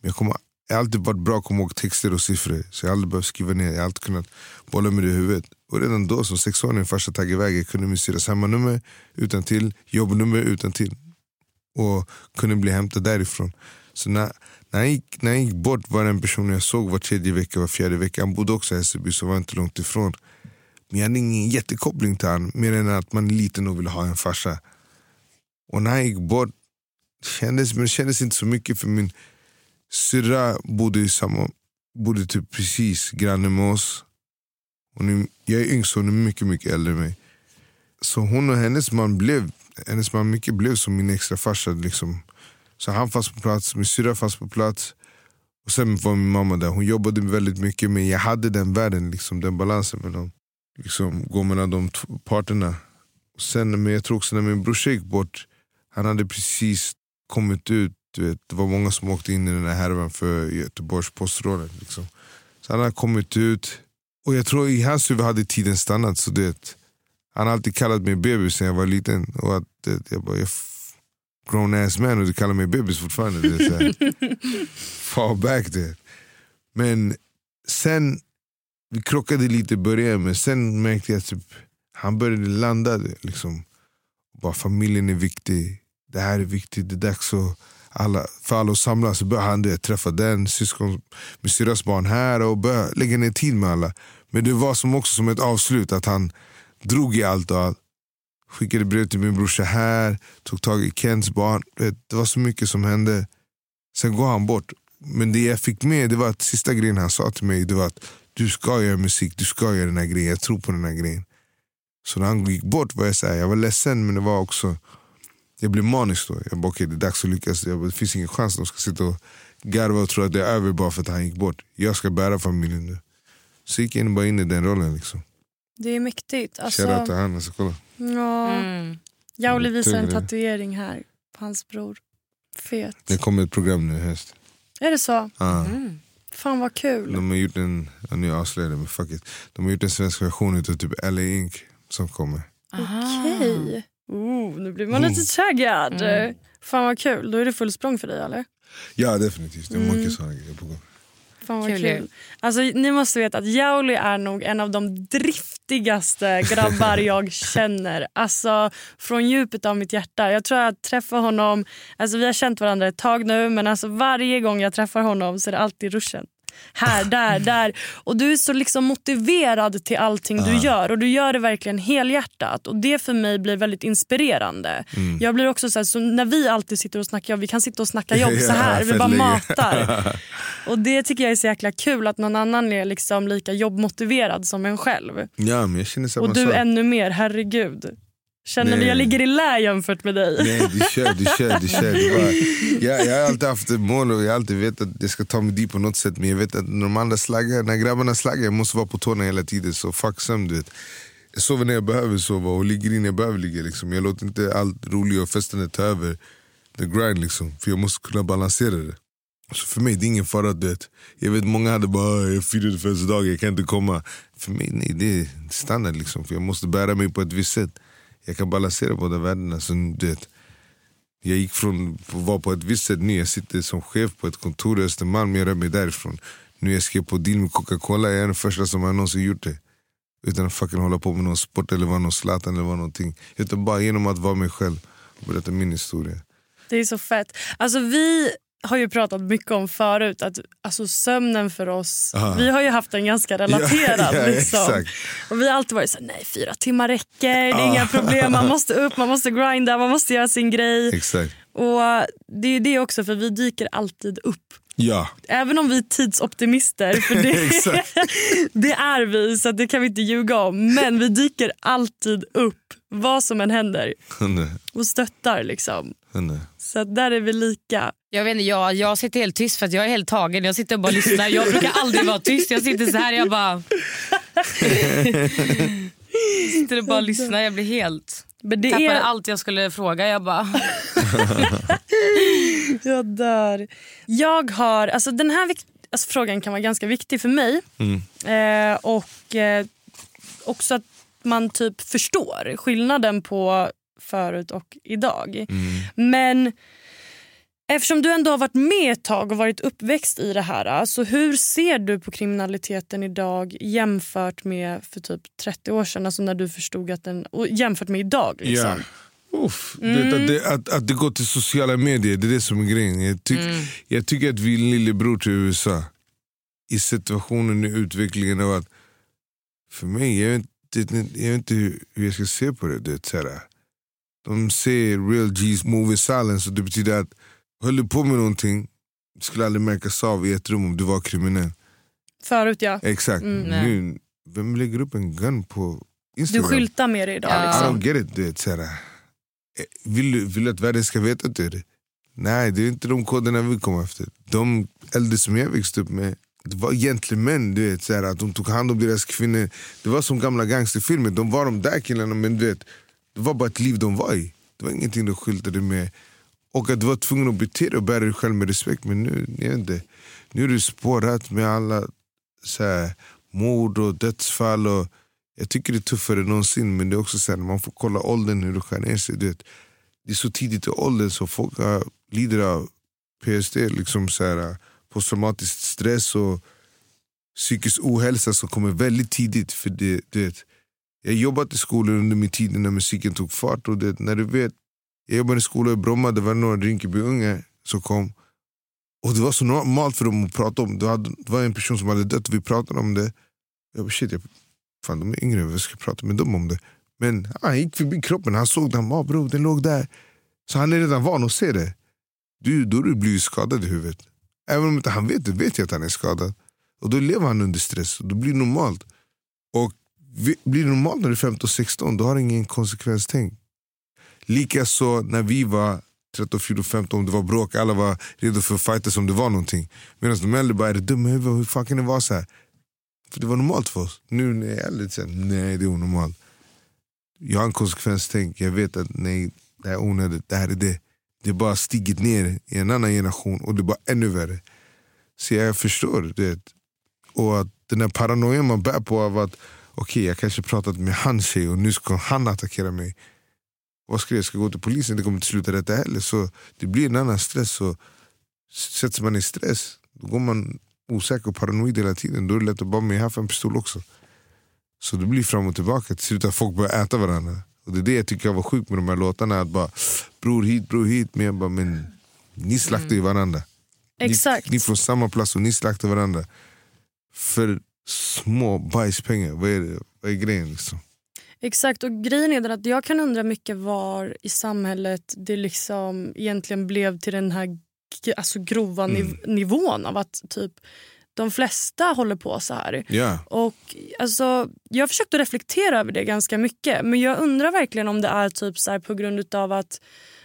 Men jag, kommer, jag har alltid varit bra att komma ihåg texter och siffror. Så jag har aldrig behövt skriva ner, jag har alltid kunnat bolla med det i huvudet. Och redan då som sexåring, farsa tagit iväg, jag kunde min syrras hemmanummer utan till, jobbnummer utan till och kunde bli hämtad därifrån. Så när, när, han gick, när han gick bort var det en person jag såg var tredje vecka, var fjärde vecka. Han bodde också i Hässelby så var inte långt ifrån. Men jag hade ingen jättekoppling till honom, mer än att man är liten och vill ha en farsa. Och när han gick bort kändes, men det kändes inte så mycket för min syrra bodde, i samma, bodde typ precis granne med oss. Och nu, jag är yngst, hon är mycket, mycket äldre än mig. Så hon och hennes man blev, hennes man mycket blev som min extra farsa. Liksom. Så han fanns på plats, min syrra fanns på plats. Och sen var min mamma där. Hon jobbade väldigt mycket men jag hade den världen, liksom, den balansen med dem liksom, gå mellan de parterna. Sen, men jag tror också när min brorsa gick bort, han hade precis kommit ut. Du vet, det var många som åkte in i den här härvan för Göteborgs postrådet. Liksom. Så han hade kommit ut. Och jag tror i hans huvud hade tiden stannat. Så det, han har alltid kallat mig bebis sen jag var liten. Och att, det, jag bara, jag grown ass man och du kallar mig bebis fortfarande. Det är så här, back det. Men sen, vi krockade lite i början men sen märkte jag att typ, han började landa. Liksom. Bara familjen är viktig, det här är viktigt, det är dags att alla, för alla att samlas. Så började han träffa den, syskon, min syrras barn här och började lägga ner tid med alla. Men det var som också som ett avslut att han drog i allt och allt. Skickade brev till min brorsa här, tog tag i Kents barn. Det var så mycket som hände. Sen går han bort. Men det jag fick med det var att sista grejen han sa till mig det var att du ska göra musik, du ska göra den här grejen, jag tror på den här grejen. Så när han gick bort var jag så här, jag var ledsen men det var också jag blev manisk då. Jag bara okej det är dags att lyckas. Jag bara, det finns ingen chans att de ska sitta och garva och tro att det är över bara för att han gick bort. Jag ska bära familjen nu. Så gick jag in bara in i den rollen. Liksom. Det är mäktigt. Alltså, Shoutout till han. Alltså, kolla. ja. Mm. Jauli visar en tatuering här på hans bror. Fet. Det kommer ett program nu i höst. Är det så? Ja. Fan vad kul. De har gjort en, ja, nu avslöjar jag det, men fuck it. De har gjort en svensk version utav typ LA Inc. som kommer. Okej. Oh, nu blir man lite taggad. Mm. Fan vad kul. Då är det full språng för dig eller? Ja definitivt, det är Mm. mycket sådana grejer på gång. Fan vad Kul kul. Alltså, ni måste veta att Jauli är nog en av de driftigaste grabbar jag känner. Alltså från djupet av mitt hjärta. Jag tror jag träffar honom, alltså vi har känt varandra ett tag nu men alltså varje gång jag träffar honom så är det alltid ruschen. Här, där, där. Och du är så liksom motiverad till allting du Ah. gör och du gör det verkligen helhjärtat och det för mig blir väldigt inspirerande. Mm. Jag blir också så, här, så när vi alltid sitter och snackar jobb, vi kan sitta och snacka jobb så här, vi bara matar. Och det tycker jag är så jäkla kul att någon annan är liksom lika jobbmotiverad som en själv. Ja men jag känner samma Och du sak. ännu mer, herregud. Känner du Nej. jag ligger i lä jämfört med dig? Nej du kör, du kör, du kör. Det bara, jag, jag har alltid haft ett mål och jag har alltid vetat att det ska ta mig dit på något sätt. Men jag vet att när de andra slaggar, när grabbarna slaggar, jag måste vara på tårna hela tiden. Så fuck sömn du vet. Jag sover när jag behöver sova och ligger in när jag behöver ligga. Liksom. Jag låter inte allt roligt och festande ta över the grind. Liksom. För jag måste kunna balansera det. Så för mig det är ingen fara. Du vet. Jag vet många hade bara "Ah, jag firade födelsedag, jag kan inte komma. För mig nej, det är standard. Liksom. För jag måste bära mig på ett visst sätt. Jag kan balansera båda världarna. Så, du vet, jag gick från att vara på ett visst sätt, nu jag sitter som chef på ett kontor i Östermalm, jag rör mig därifrån. Nu jag skrev på deal med Coca-Cola, jag är den första som har någonsin gjort det. Utan att fucking hålla på med någon sport eller vara någon Zlatan eller vara någonting. Utan bara genom att vara mig själv och berätta min historia. Det är så fett. Alltså vi har ju pratat mycket om förut att alltså sömnen för oss, Aha. vi har ju haft den ganska relaterad. Ja, ja, liksom. Och vi har alltid varit så här, nej fyra timmar räcker, det är Ah. inga problem, man måste upp, man måste grinda, man måste göra sin grej. Exakt. Och det är det också för vi dyker alltid upp. Ja. Även om vi är tidsoptimister, för det, det är vi så det kan vi inte ljuga om. Men vi dyker alltid upp, vad som än händer. Och stöttar liksom. Så där är vi lika. Jag, vet inte, jag, jag sitter helt tyst för att jag är helt tagen. Jag sitter och bara lyssnar. Jag brukar aldrig vara tyst. Jag sitter så här jag bara... sitter och bara lyssnar. Jag blir helt... Men det Tappade är- allt jag skulle fråga. Jag bara... Jag dör. Jag har, alltså den här alltså frågan kan vara ganska viktig för mig. Eh, och eh, också att man typ förstår skillnaden på förut och idag. Men eftersom du ändå har varit med ett tag och varit uppväxt i det här. Så hur ser du på kriminaliteten idag jämfört med för typ 30 år sedan? Alltså när du förstod att den, och jämfört med idag. Liksom. Ja. Uff, Mm. att, det, att, att det går till sociala medier, det är det som är grejen. Jag, tyck, Mm. jag tycker att vi är lillebror till USA. I situationen, i utvecklingen av att... För mig, jag vet inte, jag vet inte hur, jag ska se på det. Du vet, så här, de säger real G's move in silence och det betyder att höll du på med någonting det skulle aldrig märkas av i ett rum om du var kriminell. Förut ja. Exakt. Mm. Nu, vem lägger upp en gun på Du Instagram? skyltar med det idag. I Liksom. don't get it. Du så här, eh, vill, du, vill du att världen ska veta att du är det? Nej, det är inte de koderna vi kommer efter. De äldre som jag växte upp med, det var gentlemän, du vet, så här, att de tog hand om deras kvinnor. Det var som gamla gangsterfilmer, de var de där killarna men du vet, det var bara ett liv de var i. Det var ingenting de skyltade med. Och att du var tvungen att bete dig och bära dig själv med respekt. Men nu, jag vet inte, nu är det spårat med alla så här, mord och dödsfall. Och, jag tycker det är tuffare än någonsin men det är också så här, man får kolla åldern hur det skär ner sig. Du vet, det är så tidigt i åldern så folk har, lider av PSD, liksom så här, posttraumatisk stress och psykisk ohälsa som kommer väldigt tidigt. För det, det, jag jobbat i skolor under min tid när musiken tog fart. Och det, när du vet, jag jobbade i skolor i Bromma, det var några Rinkebyungar som kom. Och Det var så normalt för dem att prata om det. Det var en person som hade dött och vi pratade om det. Jag bara shit, jag, fan, de är yngre, vad ska prata med dem om det. Men han gick förbi kroppen, han såg den, ah, bro, den låg där. Så han är redan van att se det. Du, då har du blivit skadad i huvudet. Även om inte han vet det, vet jag att han är skadad. Och Då lever han under stress och då blir det normalt. Blir det normalt när du är 15 16, då har du ingen konsekvenstänk. Likaså när vi var 13, 14, 15, om det var bråk, alla var redo för att som om det var någonting. Medan de äldre bara, är du dum hur fan kan det vara så här? För det var normalt för oss. Nu när jag är äldre, så nej det är onormalt. Jag har en konsekvenstänk, jag vet att nej, det här är onödigt, det här är det. Det är bara stigit ner i en annan generation och det är bara ännu värre. Så jag förstår det. Och att den här paranoian man bär på av att okej, jag kanske pratat med hans tjej och nu ska han attackera mig. Vad ska jag, ska gå till polisen? Det kommer inte sluta rätt heller. Så det blir en annan stress. Så sätts man i stress, då går man osäker och paranoid hela tiden. Då är det lätt att bara, men jag har en pistol också. Så det blir fram och tillbaka. Till slut att folk börjar äta varandra. Och Det är det jag tycker var sjukt med de här låtarna. Att bara, bror hit, bror hit. Men jag bara, men ni slaktar ju mm. varandra. Exakt. Ni, ni från samma plats och ni slaktar varandra. För små bajspengar. Vad är, det? Vad är grejen? Liksom? Exakt, och grejen är att jag kan undra mycket var i samhället det liksom egentligen blev till den här alltså grova mm. nivån av att typ de flesta håller på så här. Yeah. Och alltså, jag har försökt att reflektera över det ganska mycket men jag undrar verkligen om det är typ så på grund av att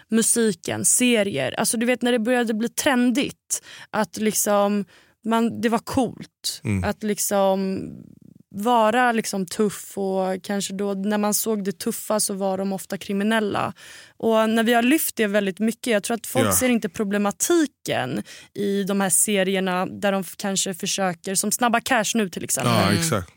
musiken, serier, alltså du vet när det började bli trendigt att liksom man, det var coolt mm. att liksom vara liksom tuff och kanske då när man såg det tuffa så var de ofta kriminella. Och när vi har lyft det väldigt mycket, jag tror att folk ja. ser inte problematiken i de här serierna där de kanske försöker, som Snabba Cash nu till exempel. Ja, exakt.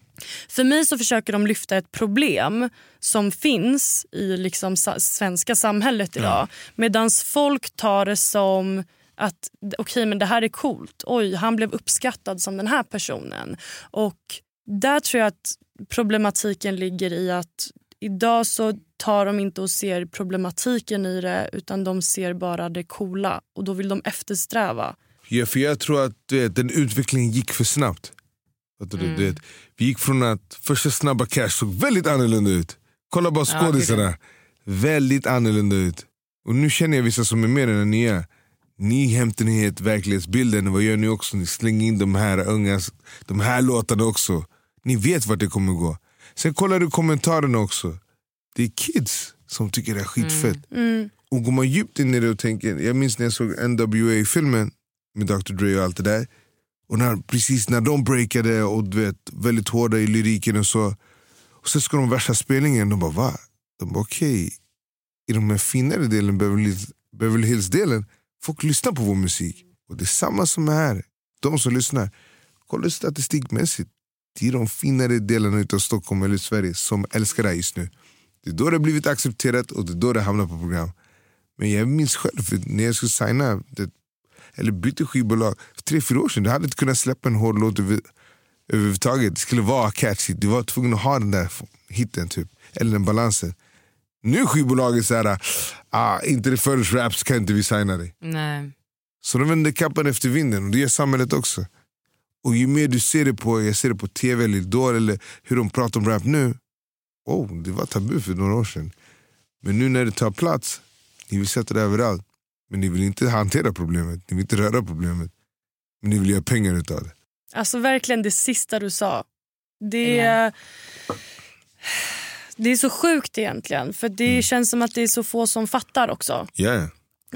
För mig så försöker de lyfta ett problem som finns i liksom svenska samhället idag. Ja. Medan folk tar det som att okej okay, men det här är coolt. Oj, han blev uppskattad som den här personen. Och där tror jag att problematiken ligger i att idag så tar de inte och ser problematiken i det utan de ser bara det coola och då vill de eftersträva. Ja, för jag tror att vet, den utvecklingen gick för snabbt. Mm. Du, vi gick från att första Snabba Cash såg väldigt annorlunda ut. Kolla bara skådisarna. Ja, väldigt annorlunda ut. Och nu känner jag vissa som är mer än ni är. Ni hämtar hit verklighetsbilden, vad gör ni också? Ni slänger in de här unga, de här låtarna också. Ni vet vart det kommer gå. Sen kollar du kommentarerna också. Det är kids som tycker det är skitfett. Mm. Mm. Och går man djupt in i det och tänker, jag minns när jag såg NWA-filmen med Dr Dre och allt det där. Och när, precis när de breakade och du vet, väldigt hårda i lyriken och så. Och så ska de värsta spelningen, de bara va? De bara okej, okay. i de här finare delen, Beverly Hills-delen, folk lyssnar på vår musik. Och det är samma som här. De som lyssnar, kolla statistikmässigt det är de finare delarna av Stockholm eller Sverige som älskar det här just nu. Det är då det har blivit accepterat och det är då det hamnar på program. Men jag minns själv för när jag skulle signa det, eller byta skivbolag för tre, fyra år sedan. jag hade inte kunnat släppa en hård låt över, överhuvudtaget. Det skulle vara catchy. Du var tvungen att ha den där hitten, typ. eller den balansen. Nu är skivbolaget såhär, ah, inte det förrän rap så kan inte vi signa dig. Nej. Så de vänder kappan efter vinden och det gör samhället också. Och ju mer du ser det på, jag ser det på tv eller Idol eller hur de pratar om rap nu. Oh, det var tabu för några år sedan. Men nu när det tar plats, ni vill sätta det överallt. Men ni vill inte hantera problemet, ni vill inte röra problemet. Men ni vill göra pengar utav det. Alltså verkligen det sista du sa. Det är, det är så sjukt egentligen. För det mm. känns som att det är så få som fattar också. Yeah.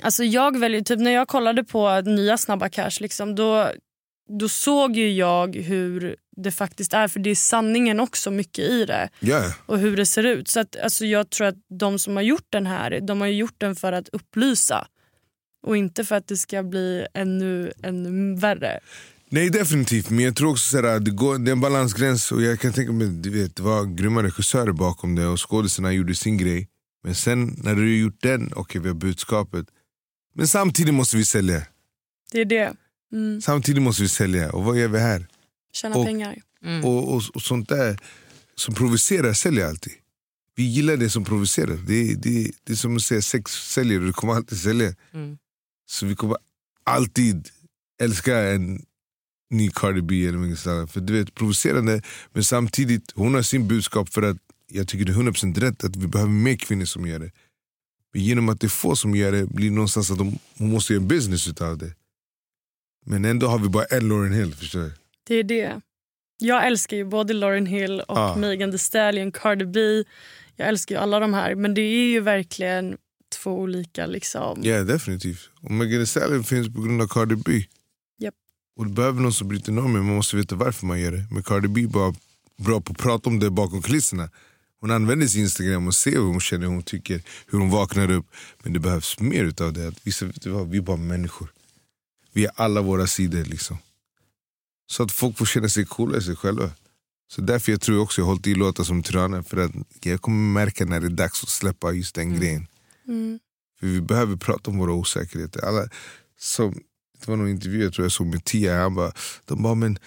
Alltså jag väljer, typ när jag kollade på nya Snabba Cash, liksom, då då såg ju jag hur det faktiskt är. För det är sanningen också mycket i det. Yeah. Och hur det ser ut. Så att, alltså, jag tror att de som har gjort den här, de har gjort den för att upplysa. Och inte för att det ska bli ännu, ännu värre. Nej definitivt, men jag tror också att det, går, det är en balansgräns och jag kan tänka mig du vet, det var grymma regissörer bakom det och skådisarna gjorde sin grej. Men sen när du har gjort den, okej okay, vi har budskapet. Men samtidigt måste vi sälja. Det är det. Mm. Samtidigt måste vi sälja. Och vad gör vi här? Tjäna och, pengar. Mm. Och, och, och sånt där som provocerar säljer alltid. Vi gillar det som provocerar. Det, det, det är som att säga sex säljer och det kommer alltid sälja. Mm. Så vi kommer alltid älska en ny Cardi B eller något sånt. För du vet, provocerande men samtidigt, hon har sin budskap för att jag tycker det är 100% rätt att vi behöver mer kvinnor som gör det. Men genom att det är få som gör det blir det någonstans att de, måste göra en business utav det. Men ändå har vi bara en Lauren Hill, förstår du? Det är det. Jag älskar ju både Lauren Hill och Ah. Megan Thee Stallion, Cardi B. Jag älskar ju alla de här. Men det är ju verkligen två olika liksom. Ja, definitivt. Och Megan Thee Stallion finns på grund av Cardi B. Och det behöver någon som bryter normen, man måste veta varför man gör det. Men Cardi B bara bra på att prata om det bakom kulisserna. Hon använder sin Instagram och ser hur hon känner, hur hon tycker, hur hon vaknar upp. Men det behövs mer utav det. Att visa, vet du vad, vi är bara människor. Vi är alla våra sidor. liksom. Så att folk får känna sig coola i sig själva. Så därför jag tror också jag har hållit i låtar som Tyrannen. För att jag kommer märka när det är dags att släppa just den grejen. Mm. För vi behöver prata om våra osäkerheter. Alla, som, det var någon intervju jag tror jag såg med Tia. Han bara, de bara, men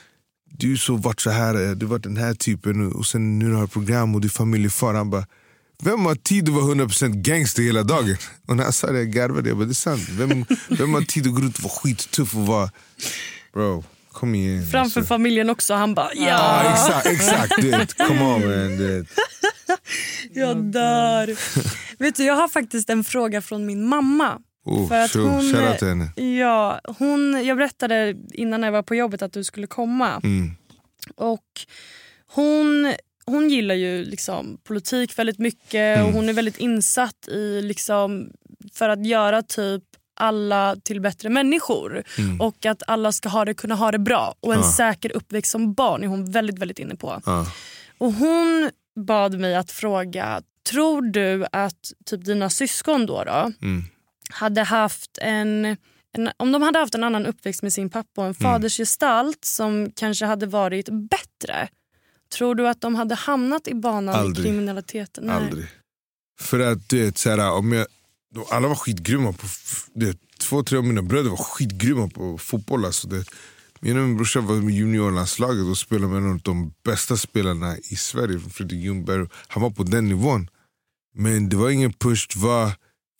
du så varit så här, du varit den här typen och sen nu har du program och du är familjefar. Han bara, vem har tid att vara 100% gangster hela dagen? Och när jag sa det jag garvade. Jag bara, det är sant. Vem, vem har tid att gå runt och vara skittuff och vara... Bro, kom igen. Framför alltså. familjen också. Han bara ja. Ja, exakt, exakt. Du vet, come on man. Du vet. Jag dör. Vet du, jag har faktiskt en fråga från min mamma. Oh, För att hon-. Ja, hon, jag berättade innan jag var på jobbet att du skulle komma. Mm. Och hon, hon gillar ju liksom politik väldigt mycket och Mm. hon är väldigt insatt i liksom, för att göra typ alla till bättre människor. Mm. Och att alla ska ha det, kunna ha det bra. Och en Ja. säker uppväxt som barn är hon väldigt, väldigt inne på. Ja. Och hon bad mig att fråga, tror du att typ dina syskon då, då Mm. Hade haft en, en, om de hade haft en annan uppväxt med sin pappa och en Mm. fadersgestalt som kanske hade varit bättre. Tror du att de hade hamnat i banan Aldrig. i kriminaliteten? Nej. Aldrig. För att du vet, så här, om jag, alla var skitgrymma på vet, Två, tre av mina bröder var skitgrymma på fotboll. Alltså, det, min och min brorsa var med juniorlandslaget och spelade med en av de bästa spelarna i Sverige, Fredrik Ljungberg. Han var på den nivån. Men det var ingen push, det var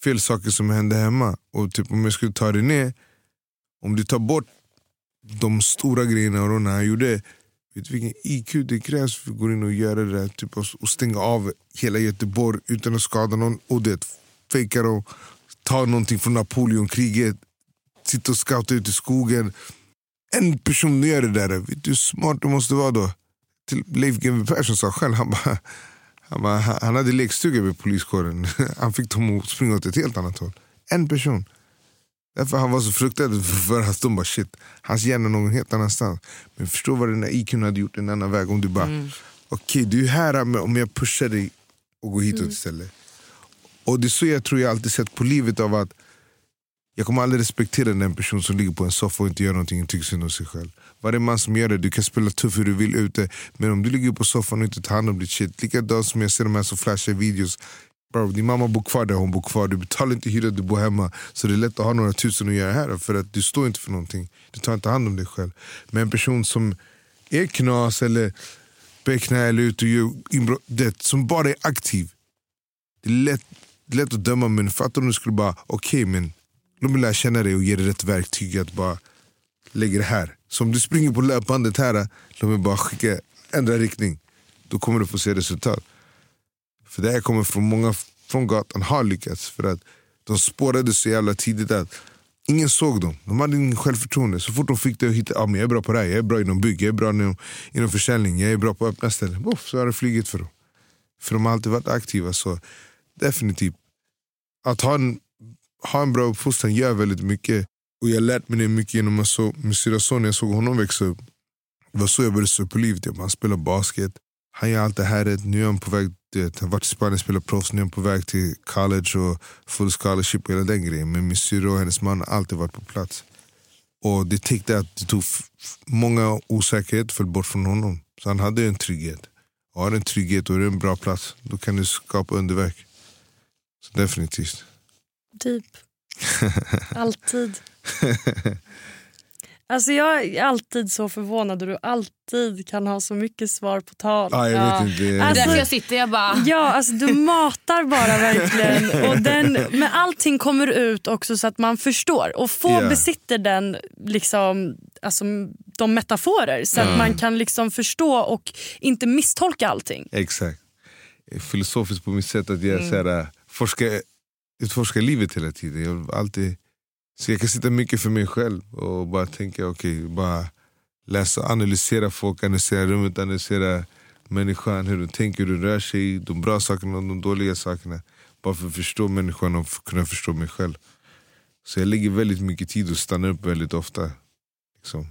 fel saker som hände hemma. Och typ om jag skulle ta det ner, om du tar bort de stora grejerna och när han gjorde Vet du vilken IQ det krävs för att gå in och göra det där? Typ och, och stänga av hela Göteborg utan att skada någon. Och det, fejka dem, ta någonting från Napoleonkriget, sitta och scouta ut i skogen. En person gör det där, vet du hur smart du måste vara då? Till Leif GW Persson sa själv, han, bara, han, hade lekstuga med poliskåren. Han fick dem att springa åt ett helt annat håll. En person. Därför han var så fruktad för att de bara shit, hans hjärna är någon helt annanstans. Men förstå vad den där IQn hade gjort en annan väg om du bara, okej du är här om jag pushar dig och går hitåt Mm. istället. Och det är så jag tror jag alltid sett på livet av att jag kommer aldrig respektera den person som ligger på en soffa och inte gör någonting och tycker synd om sig själv. Varje man som gör det, du kan spela tuff hur du vill ute men om du ligger på soffan och inte tar hand om ditt shit, likadant som jag ser de här som flashar videos Bro, din mamma bor kvar där hon bor kvar, du betalar inte hyra, du bor hemma. Så det är lätt att ha några tusen att göra här för att du står inte för någonting. Du tar inte hand om dig själv. Men en person som är knas eller becknar eller ute och gör inbrott, det, som bara är aktiv. Det är lätt, lätt att döma men fattar om du skulle bara, okej men låt mig lära känna dig och ge dig rätt verktyg att bara lägga det här. Så om du springer på löpbandet här, låt mig bara skicka, ändra riktning. Då kommer du få se resultat. För det här kommer från många från gatan har lyckats. För att de spårade så jävla tidigt att ingen såg dem. De hade ingen självförtroende. Så fort de fick det att hitta, ah, men jag är bra på det här, jag är bra inom bygg, jag är bra inom, inom försäljning, jag är bra på öppna ställen. Boff, så har det flugit för dem. För de har alltid varit aktiva. Så definitivt, att ha en, ha en bra uppfostran gör väldigt mycket. Och jag har lärt mig det mycket genom att så, min syrra son, när jag såg honom växa upp. Det var så jag började se på livet. Han spelar basket, han gör allt det här. Nu är han på väg, vet, han har varit i Spanien och spelat proffs, nu är han på väg till college och full scholarship och hela den grejen. Men min syrra och hennes man har alltid varit på plats. Och det täckte att det tog många osäkerheter föll bort från honom. Så han hade en trygghet. Och har en trygghet och är det en bra plats, då kan du skapa underverk. Så definitivt. Typ. Alltid. Alltså jag är alltid så förvånad hur du alltid kan ha så mycket svar på tal. Ah, jag vet inte. Alltså- därför jag sitter jag bara... Ja, alltså du matar bara verkligen. Och den, men allting kommer ut också så att man förstår. Och få Ja. besitter den, liksom, alltså, de metaforer så att Ja. man kan liksom förstå och inte misstolka allting. Exakt. Filosofiskt på mitt sätt att jag Mm. så här, forska, utforska livet hela tiden. Jag, alltid, så jag kan sitta mycket för mig själv och bara tänka, okej, bara läsa, analysera folk, analysera rummet, analysera människan, hur de tänker, hur de rör sig, de bra sakerna och de dåliga sakerna. Bara för att förstå människan och för att kunna förstå mig själv. Så jag lägger väldigt mycket tid och stannar upp väldigt ofta. Liksom.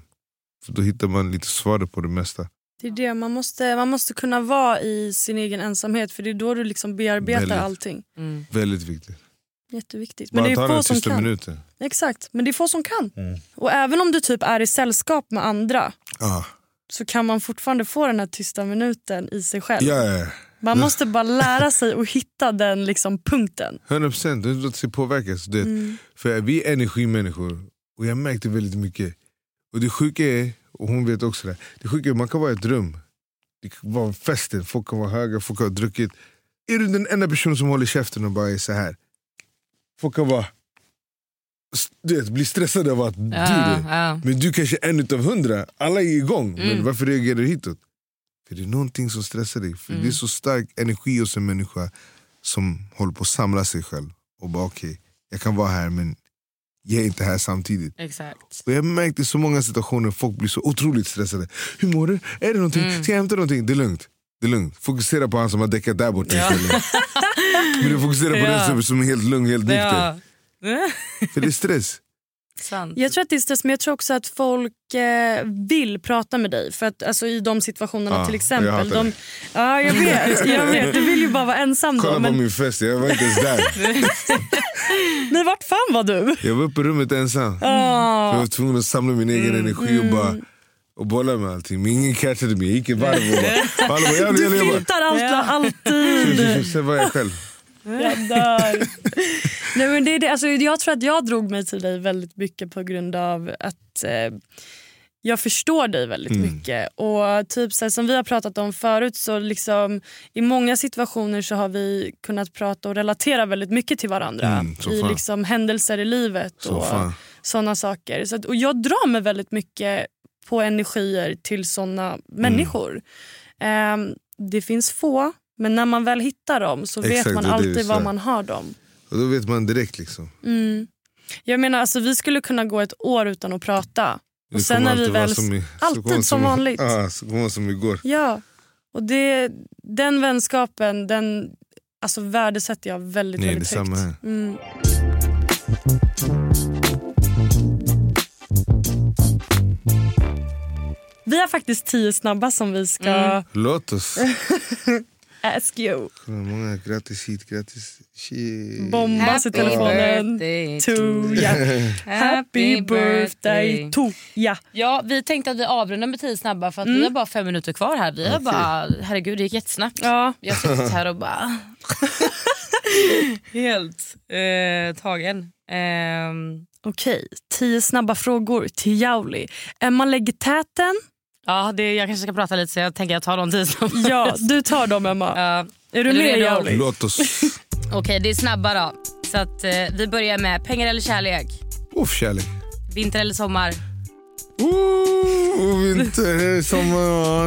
För då hittar man lite svaret på det mesta. Det är det, man, måste, man måste kunna vara i sin egen ensamhet för det är då du liksom bearbetar Väldigt. allting. Väldigt viktigt. Jätteviktigt. Men Bara det är få som kan. minuten. Exakt, men det är få som kan. Mm. Och även om du typ är i sällskap med andra Ah. så kan man fortfarande få den här tysta minuten i sig själv. Ja. Man måste bara lära sig att hitta den liksom punkten. 100 procent, du låter sig påverkas. Du vet. Mm. För vi är energimänniskor och jag märkte väldigt mycket. Och det sjuka är, och hon vet också det, det sjuka är man kan vara i ett rum, det kan vara festen, folk kan vara höga, folk har druckit. Är du den enda personen som håller käften och bara är så här folk kan vara du vet, bli stressade av att du är det. Men du kanske är en utav hundra, alla är igång. Men Mm. varför reagerar du hitåt? För det är någonting som stressar dig. För Mm. Det är så stark energi hos en människa som håller på att samla sig själv. Och bara okej, jag kan vara här men jag är inte här samtidigt. Exakt. Och jag märkte i så många situationer folk blir så otroligt stressade. Hur mår du? Är det någonting? Mm. Ska jag hämta någonting? Det är lugnt. Det är lugnt. Fokusera på han som har däckat där borta Ja. istället. Men du fokuserar på Ja. den som- är helt lugn, helt nykter. Ja. För det är stress. Sant. Jag tror att det är stress men jag tror också att folk eh, vill prata med dig. För att, alltså, I de situationerna Ja, till jag exempel. hatar De, ja, jag vet, jag vet. Du vill ju bara vara ensam då. Kolla på Men, min fest, jag var inte ens där. nej, vart fan var du? Jag var uppe i rummet ensam. Ah. Jag var tvungen att samla min egen Mm. energi och bara och bolla med allting. Men ingen catchade mig, jag gick ett varv och bara... Alla bara "Jävlar, Du jävlar", jag bara, filtar allt, alltid. Sen var jag själv. Jag dör. Nej, men det är det. Alltså, jag tror att jag drog mig till dig väldigt mycket på grund av att eh, jag förstår dig väldigt Mm. mycket. Och typ så här, Som vi har pratat om förut så liksom, i många situationer så har vi kunnat prata och relatera väldigt mycket till varandra. Mm, så I liksom, händelser i livet Så och såna saker. Så att, och jag drar mig väldigt mycket på energier till såna Mm. människor. Ehm, det finns få, men när man väl hittar dem så vet Exakt, man det är det alltid var man har dem. Och då vet man direkt liksom. Mm. Jag menar, alltså, vi skulle kunna gå ett år utan att prata. Det Och sen kommer när vi väl... som i- alltid som vanligt. Ja, så kommer det som igår. Ja, och det, den vänskapen den alltså, värdesätter jag väldigt, Nej, väldigt det högt. samma här. Mm. Vi har faktiskt tio snabba som vi ska Mm. Låt oss. ask you. Många grattis hit, grattis shit. Bombas i telefonen. To ya. Happy birthday to ya. Ja, vi tänkte att vi avrundar med tio snabba för att Mm. vi har bara fem minuter kvar här. Vi har bara, herregud det gick jättesnabbt. Ja. Jag har suttit här och bara helt eh, tagen. Ehm, Okej, tio snabba frågor till Jauli. Emma lägger täten. Ja, det, jag kanske ska prata lite så jag tänker jag tar de snabba. Ja, du tar dem Emma. Är du Är du med? Jauli? Låt oss. Okej, det är snabba då. Så att, eh, vi börjar med pengar eller kärlek? Uff, kärlek. Vinter eller sommar? Ooh, vinter, sommar, ja,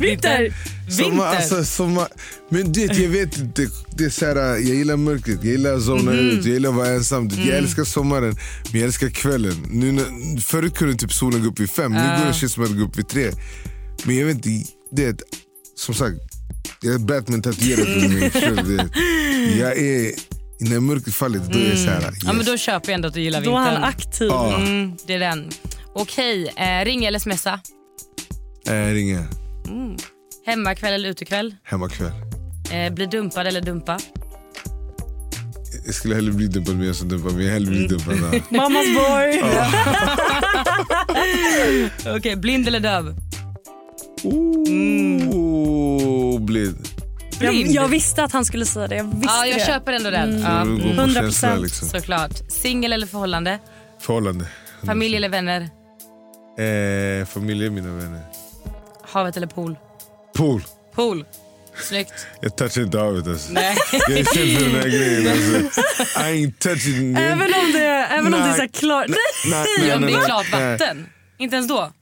vinter. Vinter! Sommar, alltså, sommar. Men du vet, jag vet inte. Det är så här, jag gillar mörkret, jag gillar att zona Mhm. ut, jag gillar att vara ensam. Jag Mm. älskar sommaren, men jag älskar kvällen. Nu, när, förut kunde typ solen gå upp vid fem, nu Ja. går det känns som att det går upp vid tre. Men jag vet inte, det som sagt, jag är Batman tatuerad på mig. Det- Jag är, när mörkret faller, då är jag så här, yes. Ja, men då köper jag ändå att du gillar Då är vintern. han aktiv. Ja. Mm, det är den. Okej, eh, ring eller smsa? äh, ringa. Mm. Hemmakväll eller utekväll? Hemmakväll. Eh, bli dumpad eller dumpa? Jag skulle hellre bli dumpad med en som dumpar mig. Jag hellre bli dumpad. ja. Mammas boy. Okej, blind eller döv? Oh, blind. Jag, jag visste att han skulle säga det. Jag visste Ja, jag det. köper ändå den. Mm. Ja. Så det går på 100%. känsla liksom. Såklart. Singel eller förhållande? Förhållande. Familj eller vänner? Eh, familj är mina vänner. Havet eller pool? Pool. Pool. Snyggt. Jag touchar inte havet alltså. Nej. Jag är känd för den här grejen. Alltså. I ain't touching it. Även om det, även om det är så här klart. Nej! Nej, Ja, om det är nej, klart nej. vatten. Inte ens då.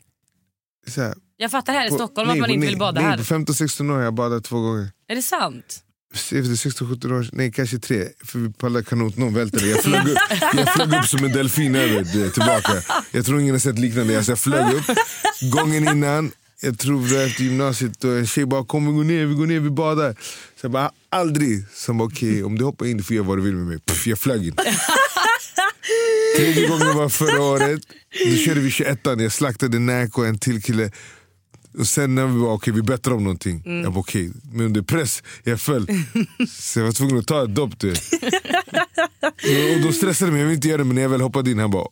Så här, Jag fattar här i på- Stockholm nej, att man på- inte nej, vill bada nej, här. På 15-16 år har jag badat två gånger. Är det sant? Efter 16-17 år, nej kanske tre. För vi pallade kanot, någon välte det. Jag flög upp, jag flög upp som en delfin över det, tillbaka. Jag tror ingen har sett liknande. Alltså jag flög upp. Gången innan, jag tror det var efter gymnasiet, och en tjej bara kom vi går ner, vi går ner, vi badar. Så jag bara aldrig. Så jag bara okej, om du hoppar in du får göra vad du vill med mig. Puff, jag flög in. Tredje gången var förra året. Då körde vi 21 Jag slaktade Näk och en till kille. Och sen när vi var okej, vi bettade om någonting. Mm. Jag bara okej, men under press, jag föll. Så jag var tvungen att ta ett dopp. Och då stressade mig, jag vill inte göra det. Men när jag väl hoppade in, han bara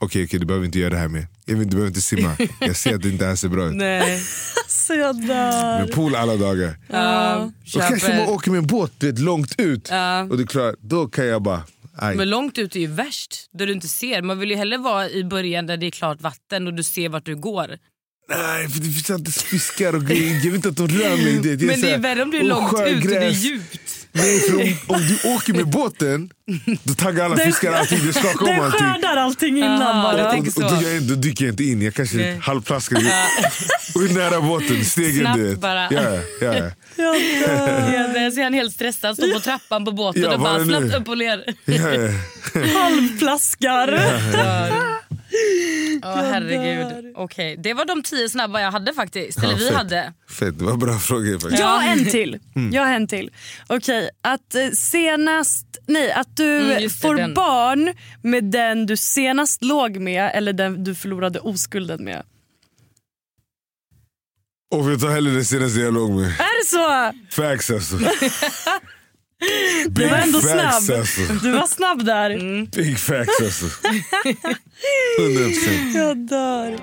okej, okej du behöver inte göra det här vill, du behöver inte simma. Jag ser att det inte här ser bra ut. Nej. Så jag dör. Men pool alla dagar. Ja, Och kanske man åker med en båt du vet, långt ut. Ja. Och du klarar, då kan jag bara, aj. Men långt ut är ju värst. Där du inte ser. Man vill ju hellre vara i början där det är klart vatten och du ser vart du går. Nej, för det finns alltid fiskar och grejer. Jag vet inte att de rör mig. Det, Men det är värre om du är långt ut och det är djupt. Nej, för om, om du åker med båten, då taggar alla fiskar allting. Det skakar om Den allting. skördar allting innan Aha, bara. Och, och så. då, jag, då dyker jag inte in, jag kanske Nej. halvplaskar. Och är nära båten, stegen Snabbt du vet. bara. Ja, ja, ja. Ja, han helt stressad, står på trappan på båten Ja, och bara det snabbt upp och ner. ja, ja. Halvplaskar. Åh herregud. Okej, Det var de tio snabba jag hade faktiskt. Eller Ja, vi fett. hade. Fett, det var bra frågor faktiskt. Jag har en till. Mm. Jag har en till. Okej, att eh, senast... Nej, att du Mm, det, får den. barn med den du senast låg med eller den du förlorade oskulden med. Och jag tar hellre det senaste jag låg med. Är det så? Facts alltså. Du var ändå snabb. alltså. Du var snabb där. Mm. Big facts alltså. 100%. Jag dör.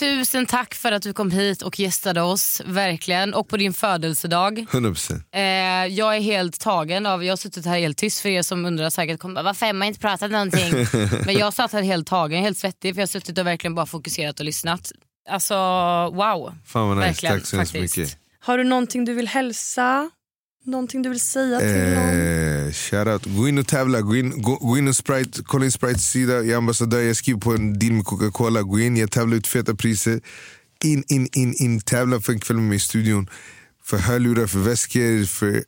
Tusen tack för att du kom hit och gästade oss. Verkligen. Och på din födelsedag. 100%. Eh, jag är helt tagen av, jag har suttit här helt tyst för er som undrar säkert kommer varför har Emma inte pratat någonting? Men jag satt här helt tagen, helt svettig för jag har suttit och verkligen bara fokuserat och lyssnat. Alltså wow. Fan vad nice, Verkligen, tack så hemskt mycket. Har du någonting du vill hälsa? Någonting du vill säga till någon? Eh, shoutout. Gå in och tävla. Gå in, gå, gå in och Sprite, kolla in Sprites sida. Jag är ambassadör. Jag skriver på en deal med Coca-Cola. Gå in, jag tävlar ut feta priser. In, in, in, in. Tävla för en kväll med mig i studion. För hörlurar, för väskor. För...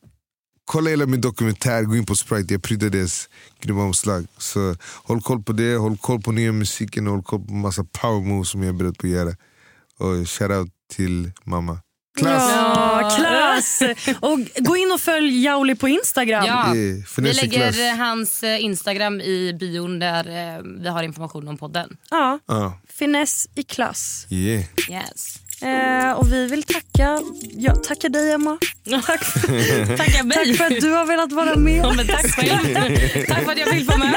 Kolla hela min dokumentär. Gå in på Sprite. Jag prydde deras grymma omslag. Så håll koll på det. Håll koll på nya musiken. Håll koll på massa power moves som jag är beredd på att göra. Och shoutout till mamma. Klass! Ja, klass! Och gå in och följ Jauli på Instagram. Ja. Vi lägger klass. hans eh, Instagram i bion där eh, vi har information om podden. Ja, Ja, finess i klass. yeah. Yes. Eh, och vi vill tacka, ja, tacka dig Emma. Tack, Tacka mig. tack för att du har velat vara med. Ja, men tack, själv. tack för att jag fick vara med.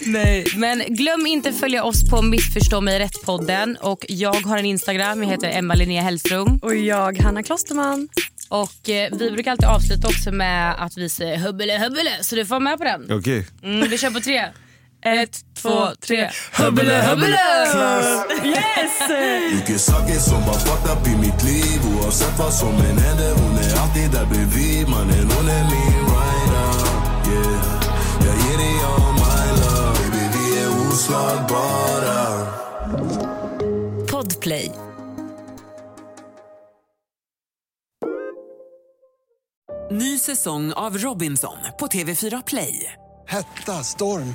Nej. Men glöm inte följa oss på Missförstå mig rätt-podden. Och jag har en Instagram, jag heter Emma Linnea Hellström. Och jag, Hanna Klosterman. Och eh, vi brukar alltid avsluta också med att vi säger hubbele hubbele. Så du får vara med på den. Okej. Mm, vi kör på tre. Ett, två, tre. Hubbele hubbele! Yes! Mycket saker som var fucked up i mitt liv Oavsett vad som än händer Hon är alltid där bredvid Mannen hon är min rider yeah. Jag ger dig all my love Baby vi är oslagbara Podplay. Ny säsong av Robinson på TV4 Play. Hetta, storm,